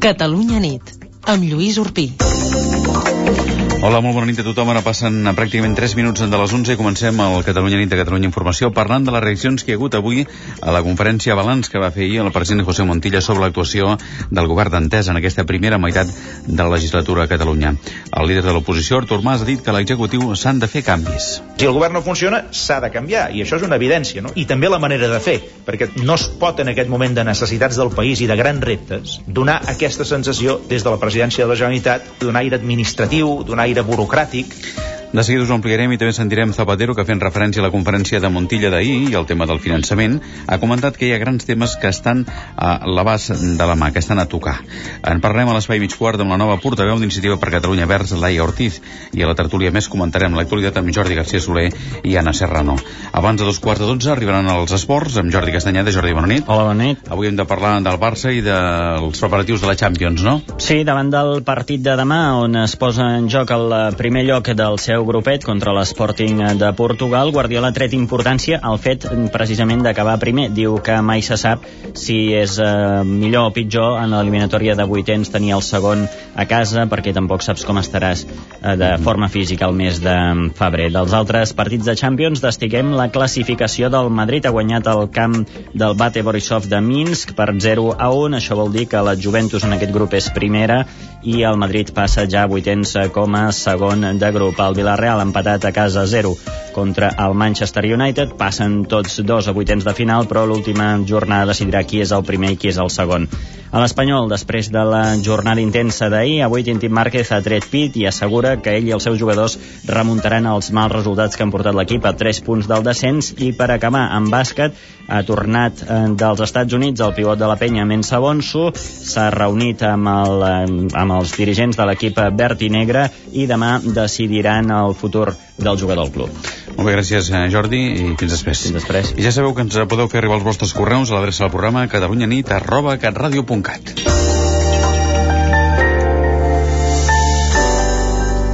Catalunya nit, amb Lluís Urpí. Hola, molt bona nit a tothom. Ara passen pràcticament 3 minuts de les 11 i comencem el Catalunya Nit de Catalunya Informació parlant de les reaccions que hi ha hagut avui a la conferència balanç que va fer ahir el president José Montilla sobre l'actuació del govern d'Entesa en aquesta primera meitat de la legislatura a Catalunya. El líder de l'oposició, Artur Mas, ha dit que l'executiu s'han de fer canvis. Si el govern no funciona, s'ha de canviar, i això és una evidència, no? I també la manera de fer, perquè no es pot en aquest moment de necessitats del país i de grans reptes donar aquesta sensació des de la presidència de la Generalitat d'un aire administratiu, d'un aire aire burocràtic de seguida us ampliarem i també sentirem Zapatero que fent referència a la conferència de Montilla d'ahir i al tema del finançament ha comentat que hi ha grans temes que estan a l'abast de la mà, que estan a tocar. En parlarem a l'espai mig quart amb la nova portaveu d'Iniciativa per Catalunya Verds, Laia Ortiz, i a la tertúlia més comentarem l'actualitat amb Jordi García Soler i Anna Serrano. Abans de dos quarts de dotze arribaran els esports amb Jordi Castanyeda. Jordi, bona nit. Hola, bona nit. Avui hem de parlar del Barça i dels preparatius de la Champions, no? Sí, davant del partit de demà, on es posa en joc el primer lloc del seu seu grupet contra l'Sporting de Portugal, Guardiola ha tret importància al fet precisament d'acabar primer. Diu que mai se sap si és eh, millor o pitjor en l'eliminatòria de vuitens tenir el segon a casa, perquè tampoc saps com estaràs eh, de forma física el mes de febrer. Dels altres partits de Champions destiguem la classificació del Madrid. Ha guanyat el camp del Bate Borisov de Minsk per 0 a 1. Això vol dir que la Juventus en aquest grup és primera i el Madrid passa ja a vuitens com a segon de grup. El Villarreal empatat a casa 0 contra el Manchester United. Passen tots dos a vuitens de final, però l'última jornada decidirà qui és el primer i qui és el segon. A l'Espanyol, després de la jornada intensa d'ahir, avui Tintín Márquez ha tret pit i assegura que ell i els seus jugadors remuntaran els mals resultats que han portat l'equip a 3 punts del descens i per acabar amb bàsquet ha tornat eh, dels Estats Units el pivot de la penya Mensa Bonso s'ha reunit amb, el, eh, amb els dirigents de l'equip verd i negre i demà decidiran el futur del jugador del club. Molt bé, gràcies eh, Jordi i fins després. Fins després. I ja sabeu que ens podeu fer arribar els vostres correus a l'adreça del programa catalunyanit arroba catradio.cat.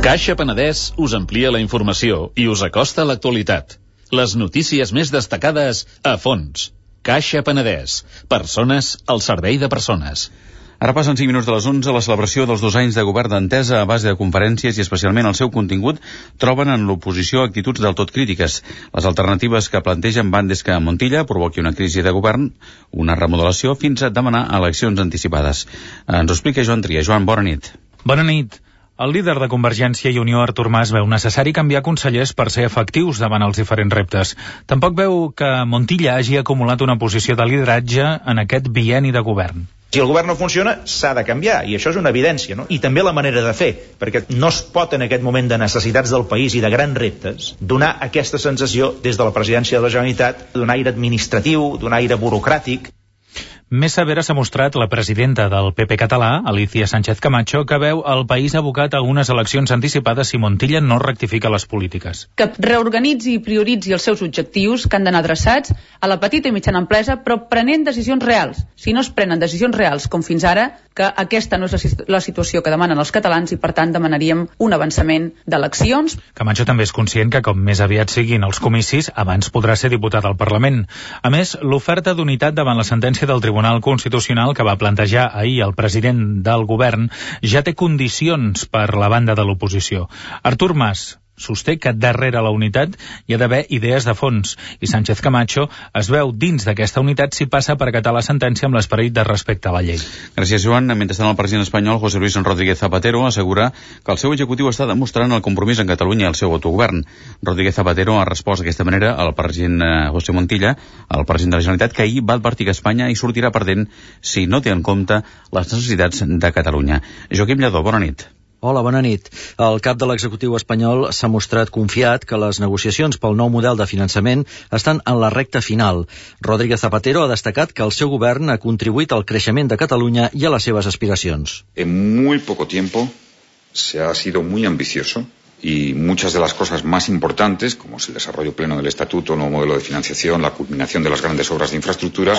Caixa Penedès us amplia la informació i us acosta a l'actualitat. Les notícies més destacades a fons. Caixa Penedès. Persones al servei de persones. Ara passen 5 minuts de les 11. La celebració dels dos anys de govern d'entesa a base de conferències i especialment el seu contingut troben en l'oposició actituds del tot crítiques. Les alternatives que plantegen van des que Montilla provoqui una crisi de govern, una remodelació, fins a demanar eleccions anticipades. Ens ho explica Joan Tria. Joan, bona nit. Bona nit. El líder de Convergència i Unió, Artur Mas, veu necessari canviar consellers per ser efectius davant els diferents reptes. Tampoc veu que Montilla hagi acumulat una posició de lideratge en aquest bieni de govern. Si el govern no funciona, s'ha de canviar, i això és una evidència, no? I també la manera de fer, perquè no es pot en aquest moment de necessitats del país i de grans reptes donar aquesta sensació des de la presidència de la Generalitat d'un aire administratiu, d'un aire burocràtic, més severa s'ha mostrat la presidenta del PP català, Alicia Sánchez Camacho, que veu el país abocat a unes eleccions anticipades si Montilla no rectifica les polítiques. Que reorganitzi i prioritzi els seus objectius, que han d'anar adreçats a la petita i mitjana empresa, però prenent decisions reals. Si no es prenen decisions reals, com fins ara, que aquesta no és la situació que demanen els catalans i, per tant, demanaríem un avançament d'eleccions. Camacho també és conscient que com més aviat siguin els comicis, abans podrà ser diputat al Parlament. A més, l'oferta d'unitat davant la sentència del Tribunal Tribunal Constitucional que va plantejar ahir el president del govern ja té condicions per la banda de l'oposició. Artur Mas, sosté que darrere la unitat hi ha d'haver idees de fons i Sánchez Camacho es veu dins d'aquesta unitat si passa per acatar la sentència amb l'esperit de respecte a la llei. Gràcies, Joan. Mentrestant, el president espanyol, José Luis Rodríguez Zapatero, assegura que el seu executiu està demostrant el compromís en Catalunya i el seu autogovern. Rodríguez Zapatero ha respost d'aquesta manera al president eh, José Montilla, el president de la Generalitat, que ahir va advertir que Espanya hi sortirà perdent si no té en compte les necessitats de Catalunya. Joaquim Lledó, bona nit. Hola, bona nit. El cap de l'executiu espanyol s'ha mostrat confiat que les negociacions pel nou model de finançament estan en la recta final. Rodríguez Zapatero ha destacat que el seu govern ha contribuït al creixement de Catalunya i a les seves aspiracions. En muy poco tiempo se ha sido muy ambicioso y muchas de las cosas más importantes, como es el desarrollo pleno del Estatuto, el nuevo modelo de financiación, la culminación de las grandes obras de infraestructura,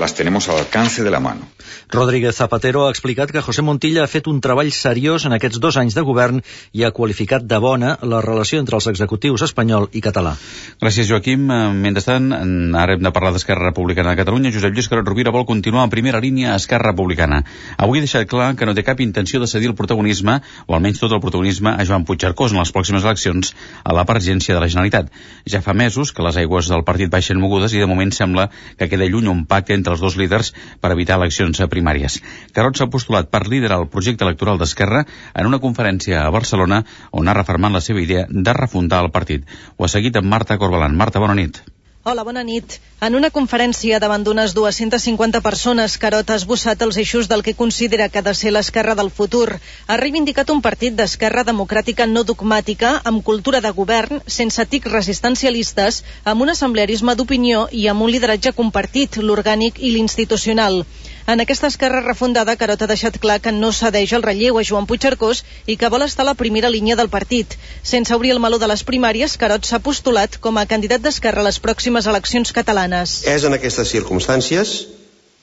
las tenemos al alcance de la mano. Rodríguez Zapatero ha explicat que José Montilla ha fet un treball seriós en aquests dos anys de govern i ha qualificat de bona la relació entre els executius espanyol i català. Gràcies, Joaquim. Eh, mentrestant, ara hem de parlar d'Esquerra Republicana de Catalunya. Josep Lluís Carot Rovira vol continuar en primera línia a Esquerra Republicana. Avui ha deixat clar que no té cap intenció de cedir el protagonisme, o almenys tot el protagonisme, a Joan Puigcercós en les pròximes eleccions a la presidència de la Generalitat. Ja fa mesos que les aigües del partit baixen mogudes i de moment sembla que queda lluny un pacte entre els dos líders per evitar eleccions primàries. Carot s'ha postulat per liderar el projecte electoral d'Esquerra en una conferència a Barcelona on ha refermat la seva idea de refundar el partit. Ho ha seguit amb Marta Corbalan. Marta, bona nit. Hola, bona nit. En una conferència davant d'unes 250 persones, Carot ha esbossat els eixos del que considera que ha de ser l'esquerra del futur. Ha reivindicat un partit d'esquerra democràtica no dogmàtica, amb cultura de govern, sense tics resistencialistes, amb un assemblearisme d'opinió i amb un lideratge compartit, l'orgànic i l'institucional. En aquesta esquerra refundada, Carot ha deixat clar que no cedeix el relleu a Joan Puigcercós i que vol estar a la primera línia del partit. Sense obrir el meló de les primàries, Carot s'ha postulat com a candidat d'esquerra a les pròximes eleccions catalanes. És en aquestes circumstàncies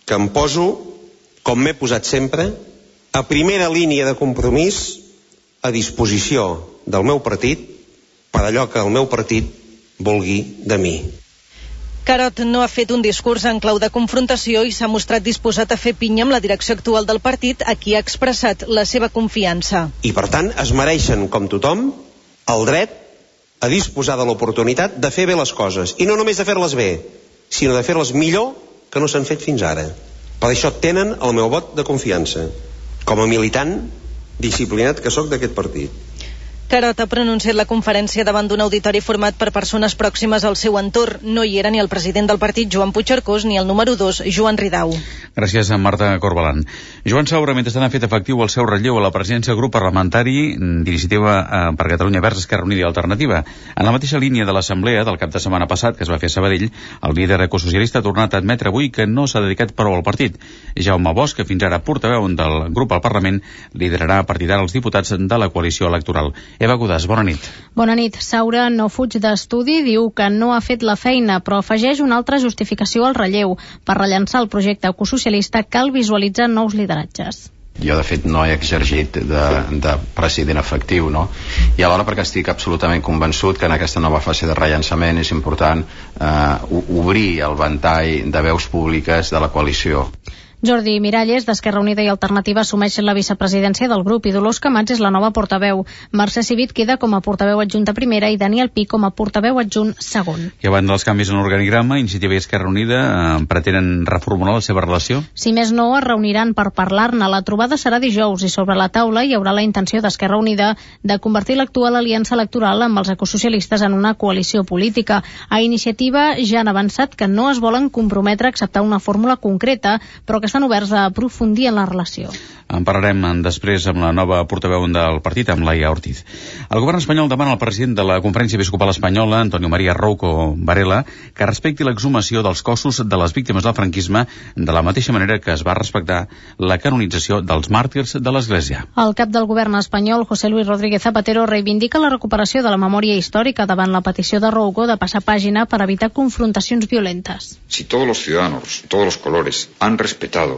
que em poso, com m'he posat sempre, a primera línia de compromís a disposició del meu partit per allò que el meu partit vulgui de mi. Carot no ha fet un discurs en clau de confrontació i s'ha mostrat disposat a fer pinya amb la direcció actual del partit, a qui ha expressat la seva confiança. I per tant es mereixen, com tothom, el dret a disposar de l'oportunitat de fer bé les coses. I no només de fer-les bé, sinó de fer-les millor que no s'han fet fins ara. Per això tenen el meu vot de confiança, com a militant disciplinat que sóc d'aquest partit. Carot ha pronunciat la conferència davant d'un auditori format per persones pròximes al seu entorn. No hi era ni el president del partit, Joan Puigcercós, ni el número 2, Joan Ridau. Gràcies a Marta Corbalan. Joan Saura, mentrestant, ha fet efectiu el seu relleu a la presidència del grup parlamentari d'iniciativa eh, per Catalunya Verds, Esquerra Unida i Alternativa. En la mateixa línia de l'assemblea del cap de setmana passat, que es va fer a Sabadell, el líder ecosocialista ha tornat a admetre avui que no s'ha dedicat prou al partit. Jaume Bosch, que fins ara portaveu del grup al Parlament, liderarà a partir d'ara els diputats de la coalició electoral. Eva Godàs, bona nit. Bona nit. Saura no fuig d'estudi, diu que no ha fet la feina, però afegeix una altra justificació al relleu. Per rellençar el projecte ecosocialista cal visualitzar nous lideratges jo de fet no he exergit de, de president efectiu no? i alhora perquè estic absolutament convençut que en aquesta nova fase de rellançament és important eh, obrir el ventall de veus públiques de la coalició Jordi Miralles, d'Esquerra Unida i Alternativa, assumeix la vicepresidència del grup i Dolors Camats és la nova portaveu. Mercè Civit queda com a portaveu adjunta primera i Daniel Pi com a portaveu adjunt segon. I abans dels canvis en l'organigrama, Iniciativa i Esquerra Unida eh, pretenen reformular la seva relació? Si més no, es reuniran per parlar-ne. La trobada serà dijous i sobre la taula hi haurà la intenció d'Esquerra Unida de convertir l'actual aliança electoral amb els ecosocialistes en una coalició política. A Iniciativa ja han avançat que no es volen comprometre a acceptar una fórmula concreta, però que estan oberts a aprofundir en la relació. En parlarem després amb la nova portaveu del partit, amb Laia Ortiz. El govern espanyol demana al president de la Conferència Episcopal Espanyola, Antonio María Rouco Varela, que respecti l'exhumació dels cossos de les víctimes del franquisme de la mateixa manera que es va respectar la canonització dels màrtirs de l'Església. El cap del govern espanyol, José Luis Rodríguez Zapatero, reivindica la recuperació de la memòria històrica davant la petició de Rouco de passar pàgina per evitar confrontacions violentes. Si todos los ciudadanos, todos los colores, han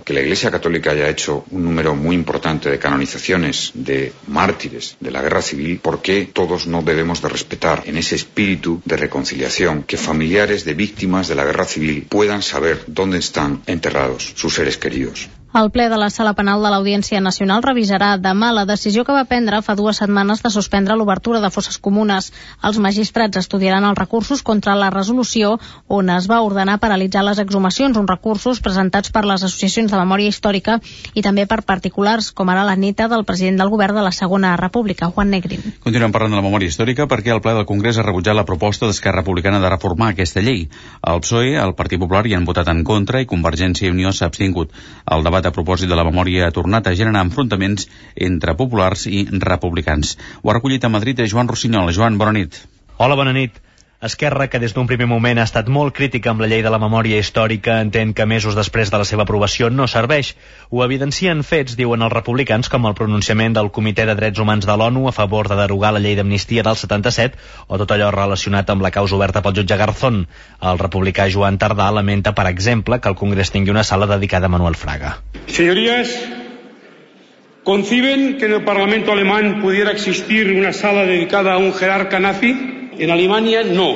que la Iglesia Católica haya hecho un número muy importante de canonizaciones de mártires de la guerra civil, ¿por qué todos no debemos de respetar en ese espíritu de reconciliación que familiares de víctimas de la guerra civil puedan saber dónde están enterrados sus seres queridos? El ple de la Sala Penal de l'Audiència Nacional revisarà demà la decisió que va prendre fa dues setmanes de suspendre l'obertura de fosses comunes. Els magistrats estudiaran els recursos contra la resolució on es va ordenar paralitzar les exhumacions, uns recursos presentats per les associacions de memòria històrica i també per particulars, com ara la neta del president del govern de la Segona República, Juan Negrin. Continuem parlant de la memòria històrica perquè el ple del Congrés ha rebutjat la proposta d'Esquerra Republicana de reformar aquesta llei. El PSOE, el Partit Popular hi han votat en contra i Convergència i Unió s'ha abstingut. El debat a propòsit de la memòria ha tornat a generar enfrontaments entre populars i republicans. Ho ha recollit a Madrid Joan Rossinyol. Joan, bona nit. Hola, bona nit. Esquerra, que des d'un primer moment ha estat molt crítica amb la llei de la memòria històrica, entén que mesos després de la seva aprovació no serveix. Ho evidencien fets, diuen els republicans, com el pronunciament del Comitè de Drets Humans de l'ONU a favor de derogar la llei d'amnistia del 77 o tot allò relacionat amb la causa oberta pel jutge Garzón. El republicà Joan Tardà lamenta, per exemple, que el Congrés tingui una sala dedicada a Manuel Fraga. Señorías, ¿conciben que en el Parlamento alemán pudiera existir una sala dedicada a un jerarca nazi? En Alemania no,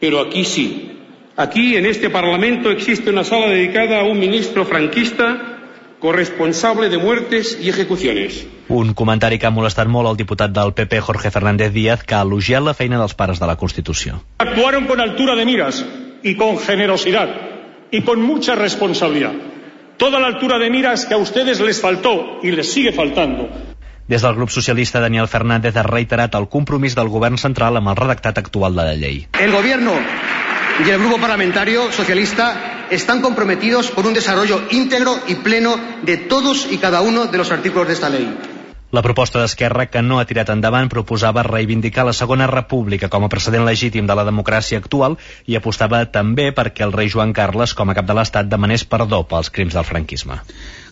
pero aquí sí. Aquí, en este Parlamento, existe una sala dedicada a un ministro franquista corresponsable de muertes y ejecuciones. Un comentari que ha molestat molt al diputat del PP, Jorge Fernández Díaz, que ha elogiat la feina dels pares de la Constitució. Actuaron con altura de miras y con generosidad y con mucha responsabilidad. Toda la altura de miras que a ustedes les faltó y les sigue faltando des del grup socialista, Daniel Fernández ha reiterat el compromís del govern central amb el redactat actual de la llei. El gobierno y el grupo parlamentario socialista están comprometidos por un desarrollo íntegro y pleno de todos y cada uno de los artículos de esta ley. La proposta d'Esquerra, que no ha tirat endavant, proposava reivindicar la Segona República com a precedent legítim de la democràcia actual i apostava també perquè el rei Joan Carles, com a cap de l'Estat, demanés perdó pels crims del franquisme.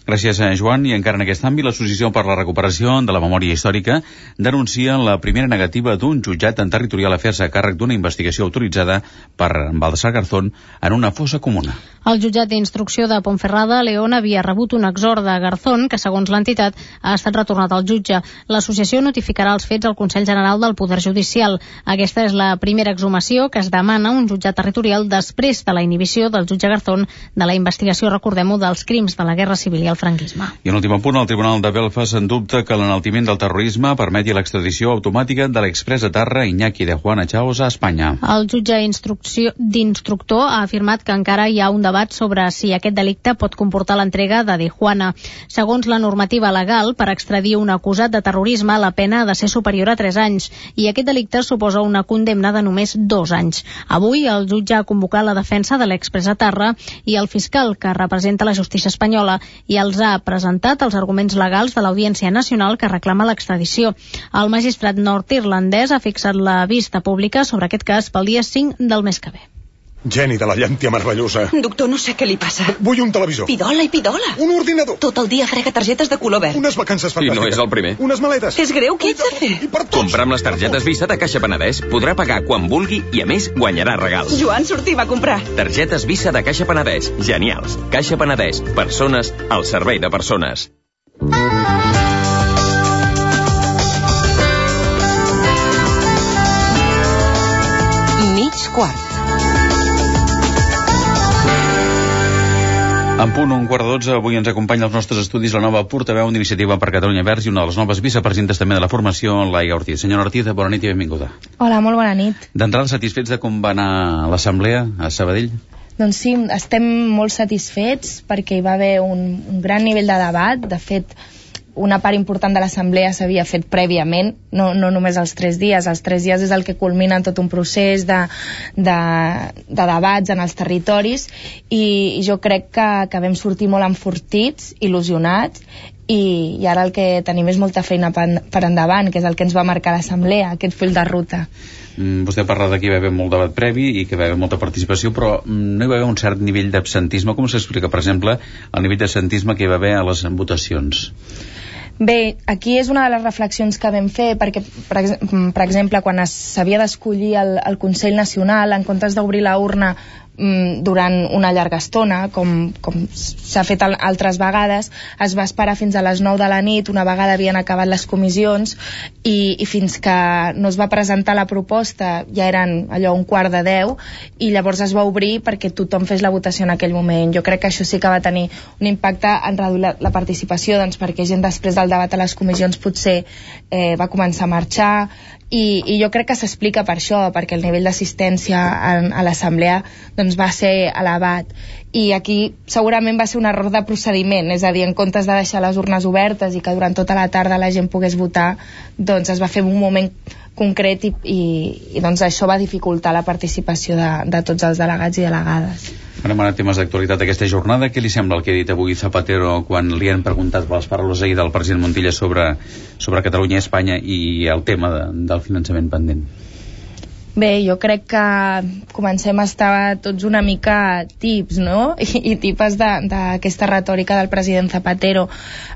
Gràcies, a Joan. I encara en aquest àmbit, l'Associació per la Recuperació de la Memòria Històrica denuncia la primera negativa d'un jutjat en territorial a fer-se càrrec d'una investigació autoritzada per Baldassar Garzón en una fossa comuna. El jutjat d'instrucció de Pontferrada, León, havia rebut un exhort de Garzón que, segons l'entitat, ha estat retornat al jutge. L'associació notificarà els fets al Consell General del Poder Judicial. Aquesta és la primera exhumació que es demana un jutjat territorial després de la inhibició del jutge Garzón de la investigació, recordem-ho, dels crims de la Guerra Civil i el franquisme. I en últim punt, el Tribunal de Belfast en dubte que l'enaltiment del terrorisme permeti l'extradició automàtica de l'express Tarra Iñaki de Juana Chaos a Espanya. El jutge d'instructor ha afirmat que encara hi ha un debat sobre si aquest delicte pot comportar l'entrega de De Juana. Segons la normativa legal, per extradir un acusat de terrorisme la pena ha de ser superior a 3 anys i aquest delicte suposa una condemna de només 2 anys. Avui el jutge ha convocat la defensa de l'express Tarra i el fiscal que representa la justícia espanyola i els ha presentat els arguments legals de l'Audiència Nacional que reclama l'extradició. El magistrat nord-irlandès ha fixat la vista pública sobre aquest cas pel dia 5 del mes que ve. Geni de la llàntia meravellosa. Doctor, no sé què li passa. Vull un televisor. Pidola i pidola. Un ordinador. Tot el dia frega targetes de color verd. Unes vacances fantàstiques. I no és el primer. Unes maletes. És greu, què ets de fer? I per tots. Comprar amb les targetes Visa de Caixa Penedès podrà pagar quan vulgui i, a més, guanyarà regals. Joan sortim a comprar. Targetes Visa de Caixa Penedès. Genials. Caixa Penedès. Persones al servei de persones. Mig quart. En punt, un quart de dotze, avui ens acompanya als nostres estudis la nova portaveu d'Iniciativa per Catalunya Verds i una de les noves vicepresidentes també de la formació, Laia Ortiz. Senyora Ortiz, bona nit i benvinguda. Hola, molt bona nit. D'entrada, satisfets de com va anar l'assemblea a Sabadell? Doncs sí, estem molt satisfets perquè hi va haver un, un gran nivell de debat. De fet, una part important de l'assemblea s'havia fet prèviament, no, no només els tres dies. Els tres dies és el que culmina tot un procés de, de, de debats en els territoris i, jo crec que, que vam sortir molt enfortits, il·lusionats i, i ara el que tenim és molta feina per, per endavant, que és el que ens va marcar l'assemblea, aquest full de ruta. Mm, vostè parla de que hi va haver molt debat previ i que hi va haver molta participació, però mm, no hi va haver un cert nivell d'absentisme. Com s'explica, per exemple, el nivell d'absentisme que hi va haver a les votacions? Bé, aquí és una de les reflexions que vam fer, perquè, per, per exemple, quan s'havia d'escollir el, el Consell Nacional, en comptes d'obrir la urna durant una llarga estona, com, com s'ha fet al, altres vegades, es va esperar fins a les 9 de la nit, una vegada havien acabat les comissions, i, i fins que no es va presentar la proposta ja eren allò un quart de 10, i llavors es va obrir perquè tothom fes la votació en aquell moment. Jo crec que això sí que va tenir un impacte en reduir la, la participació, doncs perquè gent després del debat a les comissions potser eh, va començar a marxar, i, i jo crec que s'explica per això, perquè el nivell d'assistència a, l'assemblea doncs, va ser elevat i aquí segurament va ser un error de procediment, és a dir, en comptes de deixar les urnes obertes i que durant tota la tarda la gent pogués votar, doncs es va fer un moment concret i, i, i doncs això va dificultar la participació de, de tots els delegats i delegades. Anem a temes d'actualitat d'aquesta jornada. Què li sembla el que ha dit avui Zapatero quan li han preguntat per les paraules ahir del president Montilla sobre, sobre Catalunya i Espanya i el tema de, del finançament pendent? Bé, jo crec que comencem a estar tots una mica tips, no? I, i tipes d'aquesta retòrica del president Zapatero.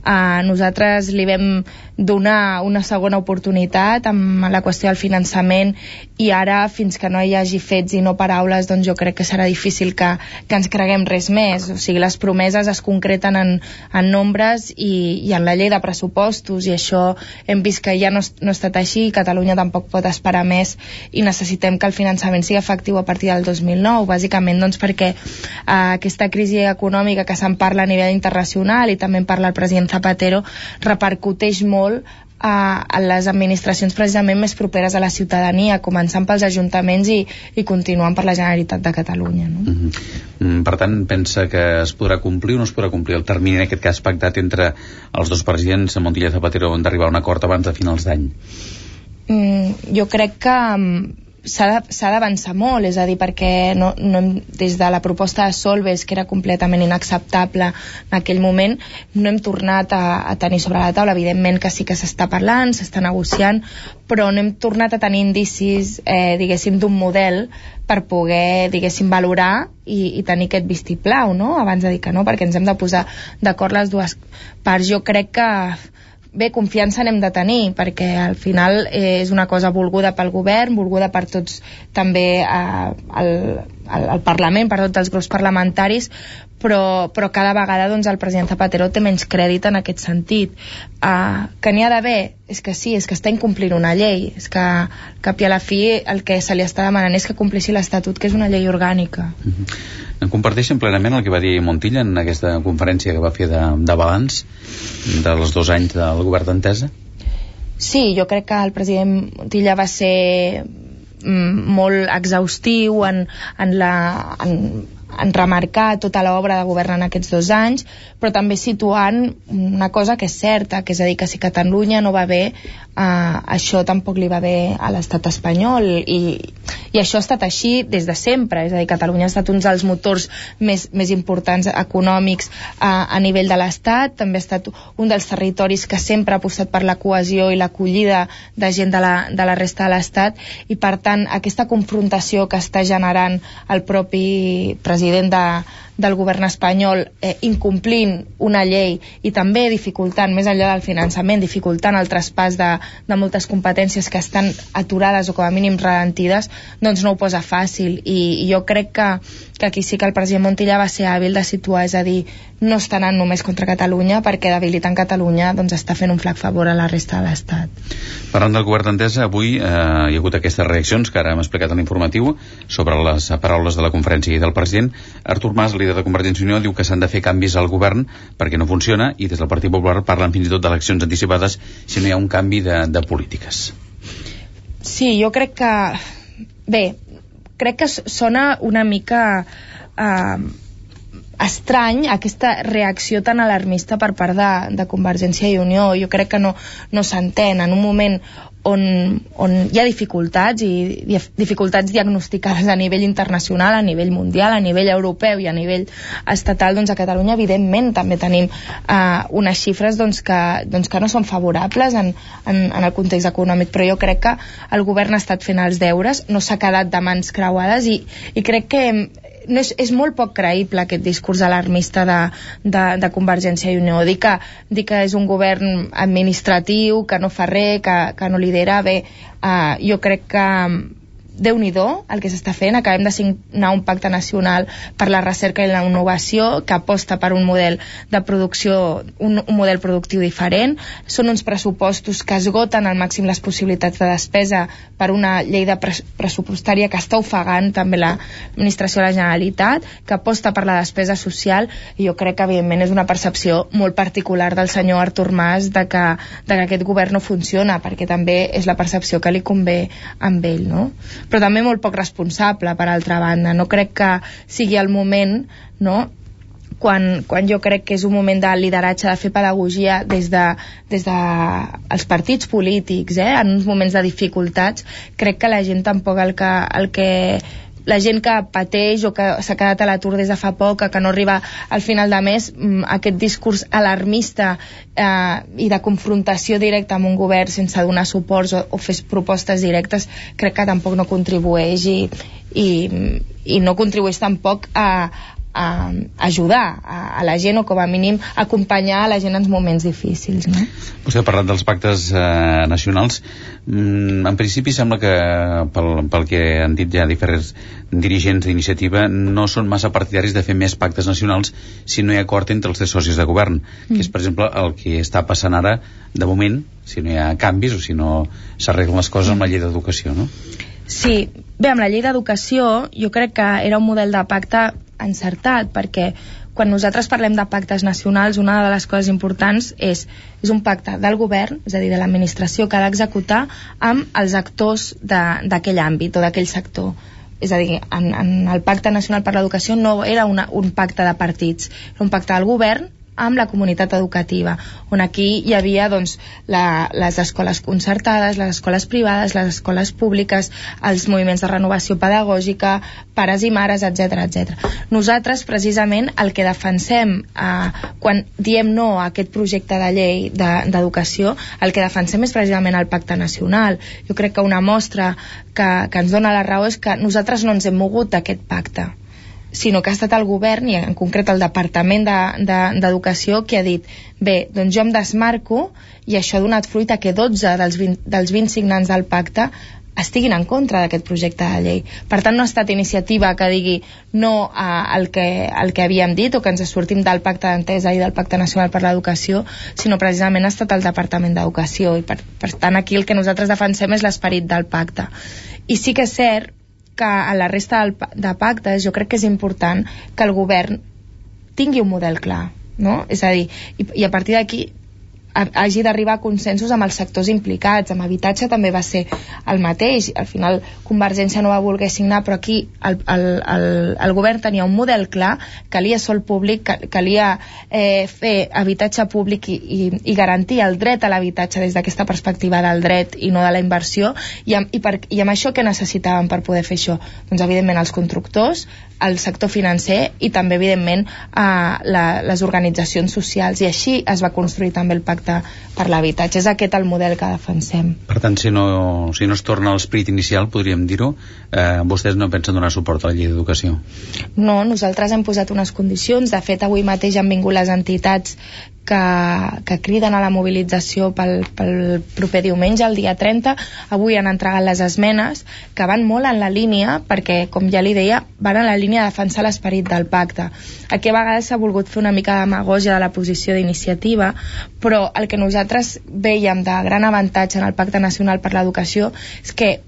Uh, nosaltres li vam donar una segona oportunitat amb la qüestió del finançament i ara, fins que no hi hagi fets i no paraules, doncs jo crec que serà difícil que, que ens creguem res més. O sigui, les promeses es concreten en, en nombres i, i en la llei de pressupostos i això hem vist que ja no, no ha estat així i Catalunya tampoc pot esperar més i necessitem necessitem que el finançament sigui efectiu a partir del 2009, bàsicament doncs, perquè eh, aquesta crisi econòmica que se'n parla a nivell internacional i també en parla el president Zapatero repercuteix molt a, a les administracions precisament més properes a la ciutadania, començant pels ajuntaments i, i continuant per la Generalitat de Catalunya. No? Mm -hmm. Per tant, pensa que es podrà complir o no es podrà complir el termini, en aquest cas pactat entre els dos presidents, Montilla i Zapatero, d'arribar a un acord abans de finals d'any? Mm, jo crec que s'ha d'avançar molt, és a dir, perquè no, no hem, des de la proposta de Solves, que era completament inacceptable en aquell moment, no hem tornat a, a tenir sobre la taula. Evidentment que sí que s'està parlant, s'està negociant, però no hem tornat a tenir indicis, eh, diguéssim, d'un model per poder, diguéssim, valorar i, i tenir aquest vistiplau, no?, abans de dir que no, perquè ens hem de posar d'acord les dues parts. Jo crec que bé, confiança n'hem de tenir, perquè al final eh, és una cosa volguda pel govern, volguda per tots també eh, el, el, el Parlament, per tots els grups parlamentaris, però, però cada vegada doncs, el president Zapatero té menys crèdit en aquest sentit. Uh, que n'hi ha d'haver? És que sí, és que està incomplint una llei. És que, cap i a la fi, el que se li està demanant és que complissi l'Estatut, que és una llei orgànica. Uh mhm. -huh. Comparteixen plenament el que va dir Montilla en aquesta conferència que va fer de, de balanç dels dos anys del govern d'Entesa? Sí, jo crec que el president Montilla va ser mm, molt exhaustiu en, en, la, en, en remarcar tota l'obra de govern en aquests dos anys, però també situant una cosa que és certa, que és a dir, que si Catalunya no va bé, eh, això tampoc li va bé a l'estat espanyol, i, i això ha estat així des de sempre, és a dir, Catalunya ha estat un dels motors més, més importants econòmics a, a nivell de l'estat, també ha estat un dels territoris que sempre ha apostat per la cohesió i l'acollida de gent de la, de la resta de l'estat, i per tant aquesta confrontació que està generant el propi president de, del govern espanyol eh, incomplint una llei i també dificultant, més enllà del finançament, dificultant el traspàs de, de moltes competències que estan aturades o com a mínim ralentides, doncs no ho posa fàcil. I, i jo crec que, que aquí sí que el president Montilla va ser hàbil de situar, és a dir, no està anant només contra Catalunya perquè debilitant Catalunya doncs està fent un flac favor a la resta de l'Estat. Parlant del govern d'Entesa, avui eh, hi ha hagut aquestes reaccions que ara hem explicat en l'informatiu sobre les paraules de la conferència i del president. Artur Mas, líder de Convergència i Unió, diu que s'han de fer canvis al govern perquè no funciona i des del Partit Popular parlen fins i tot d'eleccions anticipades si no hi ha un canvi de, de polítiques. Sí, jo crec que... Bé, crec que sona una mica... Eh, estrany aquesta reacció tan alarmista per part de, de Convergència i Unió. Jo crec que no, no s'entén. En un moment on, on hi ha dificultats i dificultats diagnosticades a nivell internacional, a nivell mundial, a nivell europeu i a nivell estatal, doncs a Catalunya evidentment també tenim uh, unes xifres doncs, que, doncs, que no són favorables en, en, en el context econòmic, però jo crec que el govern ha estat fent els deures, no s'ha quedat de mans creuades i, i crec que no és, és molt poc creïble aquest discurs alarmista de, de, de Convergència i Unió. Dir que, dir que és un govern administratiu, que no fa res, que, que no lidera, bé, uh, jo crec que déu nhi el que s'està fent. Acabem de signar un pacte nacional per la recerca i la innovació que aposta per un model de producció, un, un model productiu diferent. Són uns pressupostos que esgoten al màxim les possibilitats de despesa per una llei de pres pressupostària que està ofegant també l'administració de la Generalitat, que aposta per la despesa social i jo crec que evidentment és una percepció molt particular del senyor Artur Mas de que, de que aquest govern no funciona perquè també és la percepció que li convé amb ell, no? Però també molt poc responsable, per altra banda. No crec que sigui el moment, no?, quan, quan jo crec que és un moment de lideratge, de fer pedagogia des de, des de els partits polítics, eh? en uns moments de dificultats, crec que la gent tampoc el que, el que la gent que pateix o que s'ha quedat a l'atur des de fa poc, que no arriba al final de mes, mm, aquest discurs alarmista eh, i de confrontació directa amb un govern sense donar suports o, o fer propostes directes, crec que tampoc no contribueix i, i, i no contribueix tampoc a, a ajudar a, a la gent o com a mínim acompanyar a la gent en moments difícils no? Vostè ha parlat dels pactes eh, nacionals mm, en principi sembla que pel, pel que han dit ja diferents dirigents d'iniciativa no són massa partidaris de fer més pactes nacionals si no hi ha acord entre els tres socis de govern mm. que és per exemple el que està passant ara de moment, si no hi ha canvis o si no s'arreglen les coses amb la llei d'educació no? Sí, bé, amb la llei d'educació jo crec que era un model de pacte encertat perquè quan nosaltres parlem de pactes nacionals una de les coses importants és, és un pacte del govern, és a dir, de l'administració que ha d'executar amb els actors d'aquell àmbit o d'aquell sector. És a dir, en, en el Pacte Nacional per l'Educació no era una, un pacte de partits, era un pacte del govern amb la comunitat educativa, on aquí hi havia doncs, la, les escoles concertades, les escoles privades, les escoles públiques, els moviments de renovació pedagògica, pares i mares, etc etc. Nosaltres, precisament, el que defensem eh, quan diem no a aquest projecte de llei d'educació, de, el que defensem és precisament el pacte nacional. Jo crec que una mostra que, que ens dona la raó és que nosaltres no ens hem mogut d'aquest pacte sinó que ha estat el govern, i en concret el Departament d'Educació, de, de, que ha dit bé, doncs jo em desmarco i això ha donat fruit a que 12 dels 20, dels 20 signants del pacte estiguin en contra d'aquest projecte de llei. Per tant, no ha estat iniciativa que digui no al que, al que havíem dit o que ens sortim del pacte d'entesa i del pacte nacional per l'educació, sinó precisament ha estat el Departament d'Educació i per, per tant aquí el que nosaltres defensem és l'esperit del pacte. I sí que és cert que a la resta del, de pactes jo crec que és important que el govern tingui un model clar, no? És a dir, i, i a partir d'aquí hagi d'arribar a consensos amb els sectors implicats. Amb habitatge també va ser el mateix. Al final Convergència no va voler signar, però aquí el, el, el, el govern tenia un model clar, calia sol públic, calia eh, fer habitatge públic i, i, i garantir el dret a l'habitatge des d'aquesta perspectiva del dret i no de la inversió, i amb, i, per, i amb això què necessitaven per poder fer això? Doncs evidentment els constructors, el sector financer i també evidentment a la, les organitzacions socials i així es va construir també el pacte per l'habitatge. És aquest el model que defensem. Per tant, si no, si no es torna a l'esperit inicial podríem dir-ho, eh, vostès no pensen donar suport a la llei d'educació? No, nosaltres hem posat unes condicions. De fet avui mateix han vingut les entitats que, que criden a la mobilització pel, pel proper diumenge, el dia 30. Avui han entregat les esmenes que van molt en la línia, perquè, com ja li deia, van en la línia de defensar l'esperit del pacte. Aquí a vegades s'ha volgut fer una mica de de la posició d'iniciativa, però el que nosaltres veiem de gran avantatge en el Pacte Nacional per l'Educació és que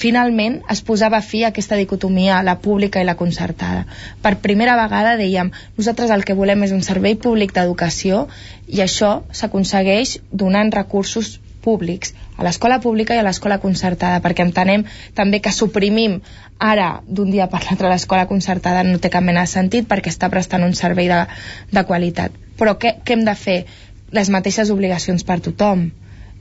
finalment es posava fi a aquesta dicotomia, la pública i la concertada. Per primera vegada dèiem, nosaltres el que volem és un servei públic d'educació i això s'aconsegueix donant recursos públics a l'escola pública i a l'escola concertada, perquè entenem també que suprimim ara d'un dia per l'altre l'escola concertada no té cap mena de sentit perquè està prestant un servei de, de qualitat. Però què, què hem de fer? Les mateixes obligacions per tothom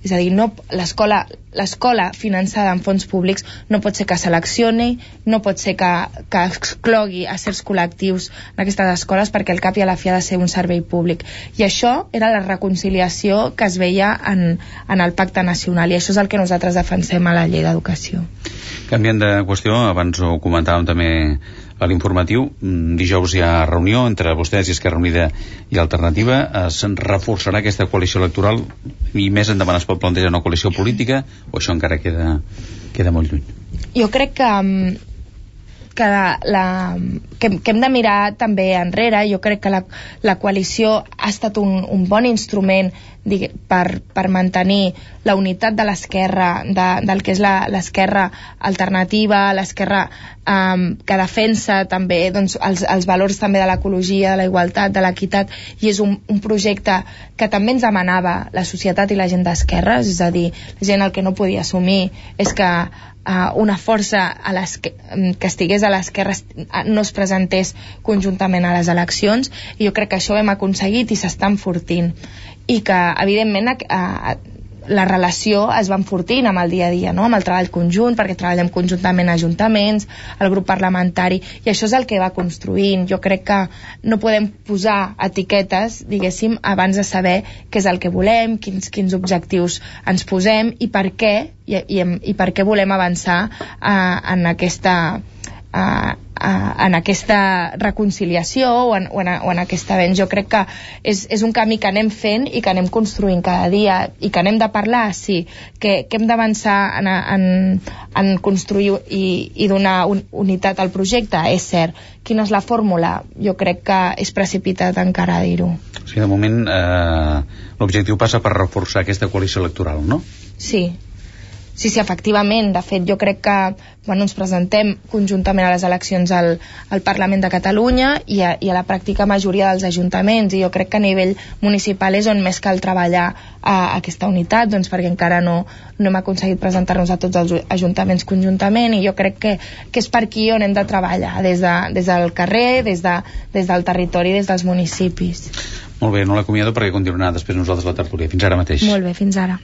és a dir, no, l'escola finançada amb fons públics no pot ser que seleccioni, no pot ser que, que exclogui a certs col·lectius en aquestes escoles perquè el cap i a la fi ha de ser un servei públic. I això era la reconciliació que es veia en, en el Pacte Nacional i això és el que nosaltres defensem a la llei d'educació. Canviant de qüestió, abans ho comentàvem també a l'informatiu. Mm, dijous hi ha reunió entre vostès i Esquerra Unida i Alternativa. Es reforçarà aquesta coalició electoral i més endavant es pot plantejar una coalició política o això encara queda, queda molt lluny? Jo crec que mm, que, la, que, que hem de mirar també enrere. Jo crec que la, la coalició ha estat un, un bon instrument digue, per, per mantenir la unitat de l'esquerra, de, del que és l'esquerra alternativa, l'esquerra um, que defensa també doncs, els, els valors també de l'ecologia, de la igualtat, de l'equitat, i és un, un projecte que també ens demanava la societat i la gent d'esquerres, és a dir, la gent el que no podia assumir és que uh, una força a les que, que estigués a l'esquerra no es presentés conjuntament a les eleccions i jo crec que això ho hem aconseguit i s'està enfortint. I que evidentment a, la relació es va enfortint amb el dia a dia, no? amb el treball conjunt, perquè treballem conjuntament a ajuntaments, el grup parlamentari, i això és el que va construint. Jo crec que no podem posar etiquetes, diguéssim, abans de saber què és el que volem, quins, quins objectius ens posem i per què, i, i, i per què volem avançar eh, en aquesta eh, eh, en aquesta reconciliació o en, o, en, o en aquest avenç. Jo crec que és, és un camí que anem fent i que anem construint cada dia i que anem de parlar, sí, que, que hem d'avançar en, en, en construir i, i donar un, unitat al projecte, és cert. Quina és la fórmula? Jo crec que és precipitat encara dir-ho. O sigui, de moment eh, l'objectiu passa per reforçar aquesta coalició electoral, no? Sí, Sí, sí, efectivament. De fet, jo crec que bueno, ens presentem conjuntament a les eleccions al, al Parlament de Catalunya i a, i a la pràctica majoria dels ajuntaments i jo crec que a nivell municipal és on més cal treballar a, aquesta unitat, doncs perquè encara no, no hem aconseguit presentar-nos a tots els ajuntaments conjuntament i jo crec que, que és per aquí on hem de treballar, des, de, des del carrer, des, de, des del territori, des dels municipis. Molt bé, no l'acomiado perquè continuarà després nosaltres la tertúlia. Fins ara mateix. Molt bé, fins ara.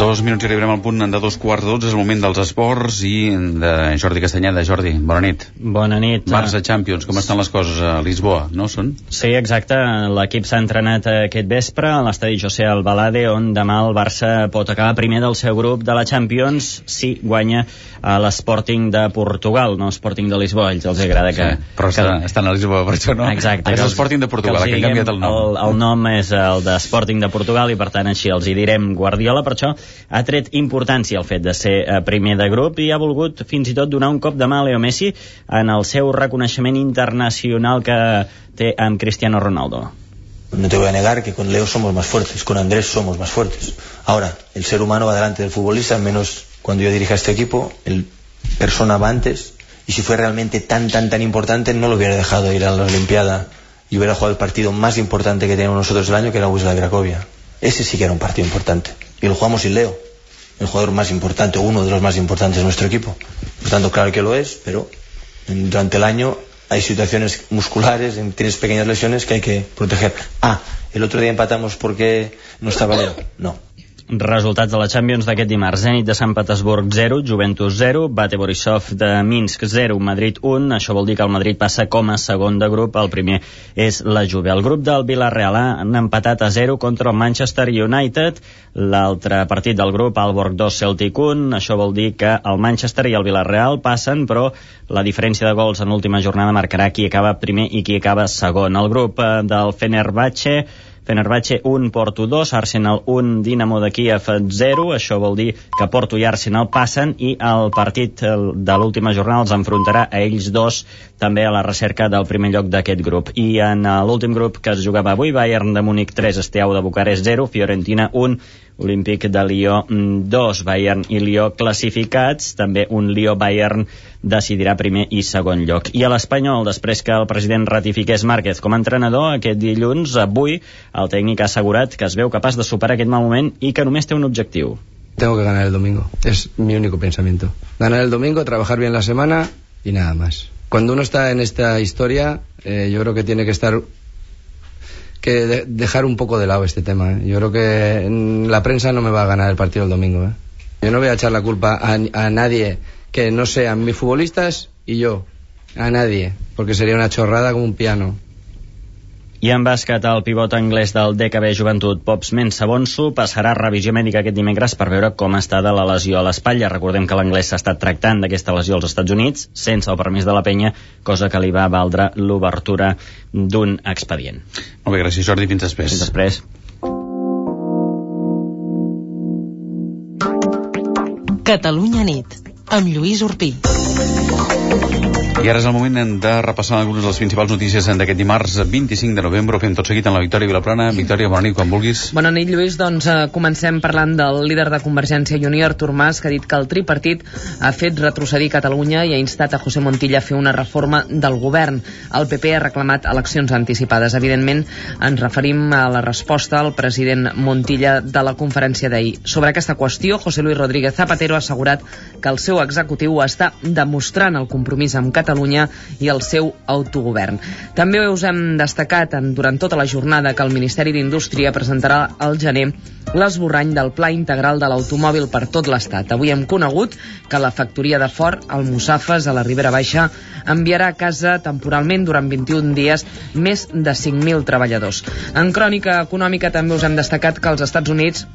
Dos minuts i arribarem al punt de dos quarts de dotze, és el moment dels esports i de Jordi Castanyeda. Jordi, bona nit. Bona nit. Barça Champions, com estan les coses a Lisboa, no són? Sí, exacte. L'equip s'ha entrenat aquest vespre a l'estadi José Albalade, on demà el Barça pot acabar primer del seu grup de la Champions si guanya a l'Sporting de Portugal, no Sporting de Lisboa. Ells els agrada que... Sí, però que... estan, estan a Lisboa, per això no? Exacte. És l'Sporting de Portugal, que, que han canviat el nom. El, el nom és el de Sporting de Portugal i per tant així els hi direm Guardiola, per això ha tret importància el fet de ser eh, primer de grup i ha volgut fins i tot donar un cop de mà a Leo Messi en el seu reconeixement internacional que té amb Cristiano Ronaldo. No te voy a negar que con Leo somos más fuertes, con Andrés somos más fuertes. Ahora, el ser humano va delante del futbolista, al menos cuando yo dirija este equipo, el persona va antes, y si fue realmente tan, tan, tan importante, no lo hubiera dejado ir a la Olimpiada y hubiera jugado el partido más importante que tenemos nosotros el año, que era Wisla Cracovia. Ese sí que era un partido importante. Y lo jugamos sin Leo, el jugador más importante, uno de los más importantes de nuestro equipo. Por tanto, claro que lo es, pero durante el año hay situaciones musculares, tienes pequeñas lesiones que hay que proteger. Ah, el otro día empatamos porque no estaba Leo. No, Resultats de la Champions d'aquest dimarts. Zenit de Sant Petersburg 0, Juventus 0, Bate Borisov de Minsk 0, Madrid 1. Això vol dir que el Madrid passa com a segon de grup. El primer és la Juve. El grup del Villarreal han empatat a 0 contra el Manchester United. L'altre partit del grup, Alborg 2, Celtic 1. Això vol dir que el Manchester i el Villarreal passen, però la diferència de gols en l'última jornada marcarà qui acaba primer i qui acaba segon. El grup eh, del Fenerbahce Fenerbahce 1, Porto 2, Arsenal 1, Dinamo de Kiev 0. Això vol dir que Porto i Arsenal passen i el partit de l'última jornada els enfrontarà a ells dos també a la recerca del primer lloc d'aquest grup. I en eh, l'últim grup que es jugava avui, Bayern de Múnich 3, Esteau de Bucarest 0, Fiorentina 1, Olímpic de Lió 2, Bayern i Lió classificats, també un Lió-Bayern decidirà primer i segon lloc. I a l'Espanyol, després que el president ratifiqués Márquez com a entrenador, aquest dilluns, avui, el tècnic ha assegurat que es veu capaç de superar aquest mal moment i que només té un objectiu. Tengo que ganar el domingo, es mi único pensamiento. Ganar el domingo, trabajar bien la semana y nada más. Cuando uno está en esta historia, eh, yo creo que tiene que estar que de dejar un poco de lado este tema. ¿eh? Yo creo que la prensa no me va a ganar el partido el domingo. ¿eh? Yo no voy a echar la culpa a, a nadie que no sean mis futbolistas y yo. A nadie. Porque sería una chorrada como un piano. I en bàsquet, el pivot anglès del DKB Joventut, Pops Mensabonso, passarà revisió mèdica aquest dimecres per veure com està de la lesió a l'espatlla. Recordem que l'anglès s'ha estat tractant d'aquesta lesió als Estats Units, sense el permís de la penya, cosa que li va valdre l'obertura d'un expedient. Molt bé, gràcies Jordi, fins després. Fins després. Catalunya nit, amb Lluís Urpí. I ara és el moment de repassar algunes de les principals notícies d'aquest dimarts 25 de novembre. Ho fem tot seguit en la Victòria Vilaplana. Victòria, bona nit, quan vulguis. Bona nit, Lluís. Doncs eh, comencem parlant del líder de Convergència i Unió, Artur Mas, que ha dit que el tripartit ha fet retrocedir Catalunya i ha instat a José Montilla a fer una reforma del govern. El PP ha reclamat eleccions anticipades. Evidentment, ens referim a la resposta al president Montilla de la conferència d'ahir. Sobre aquesta qüestió, José Luis Rodríguez Zapatero ha assegurat que el seu executiu està demostrant el compromís amb Catalunya Catalunya i el seu autogovern. També us hem destacat en, durant tota la jornada que el Ministeri d'Indústria presentarà al gener l'esborrany del Pla Integral de l'Automòbil per tot l'Estat. Avui hem conegut que la factoria de Ford, al Mussafes, a la Ribera Baixa, enviarà a casa temporalment durant 21 dies més de 5.000 treballadors. En crònica econòmica també us hem destacat que els Estats Units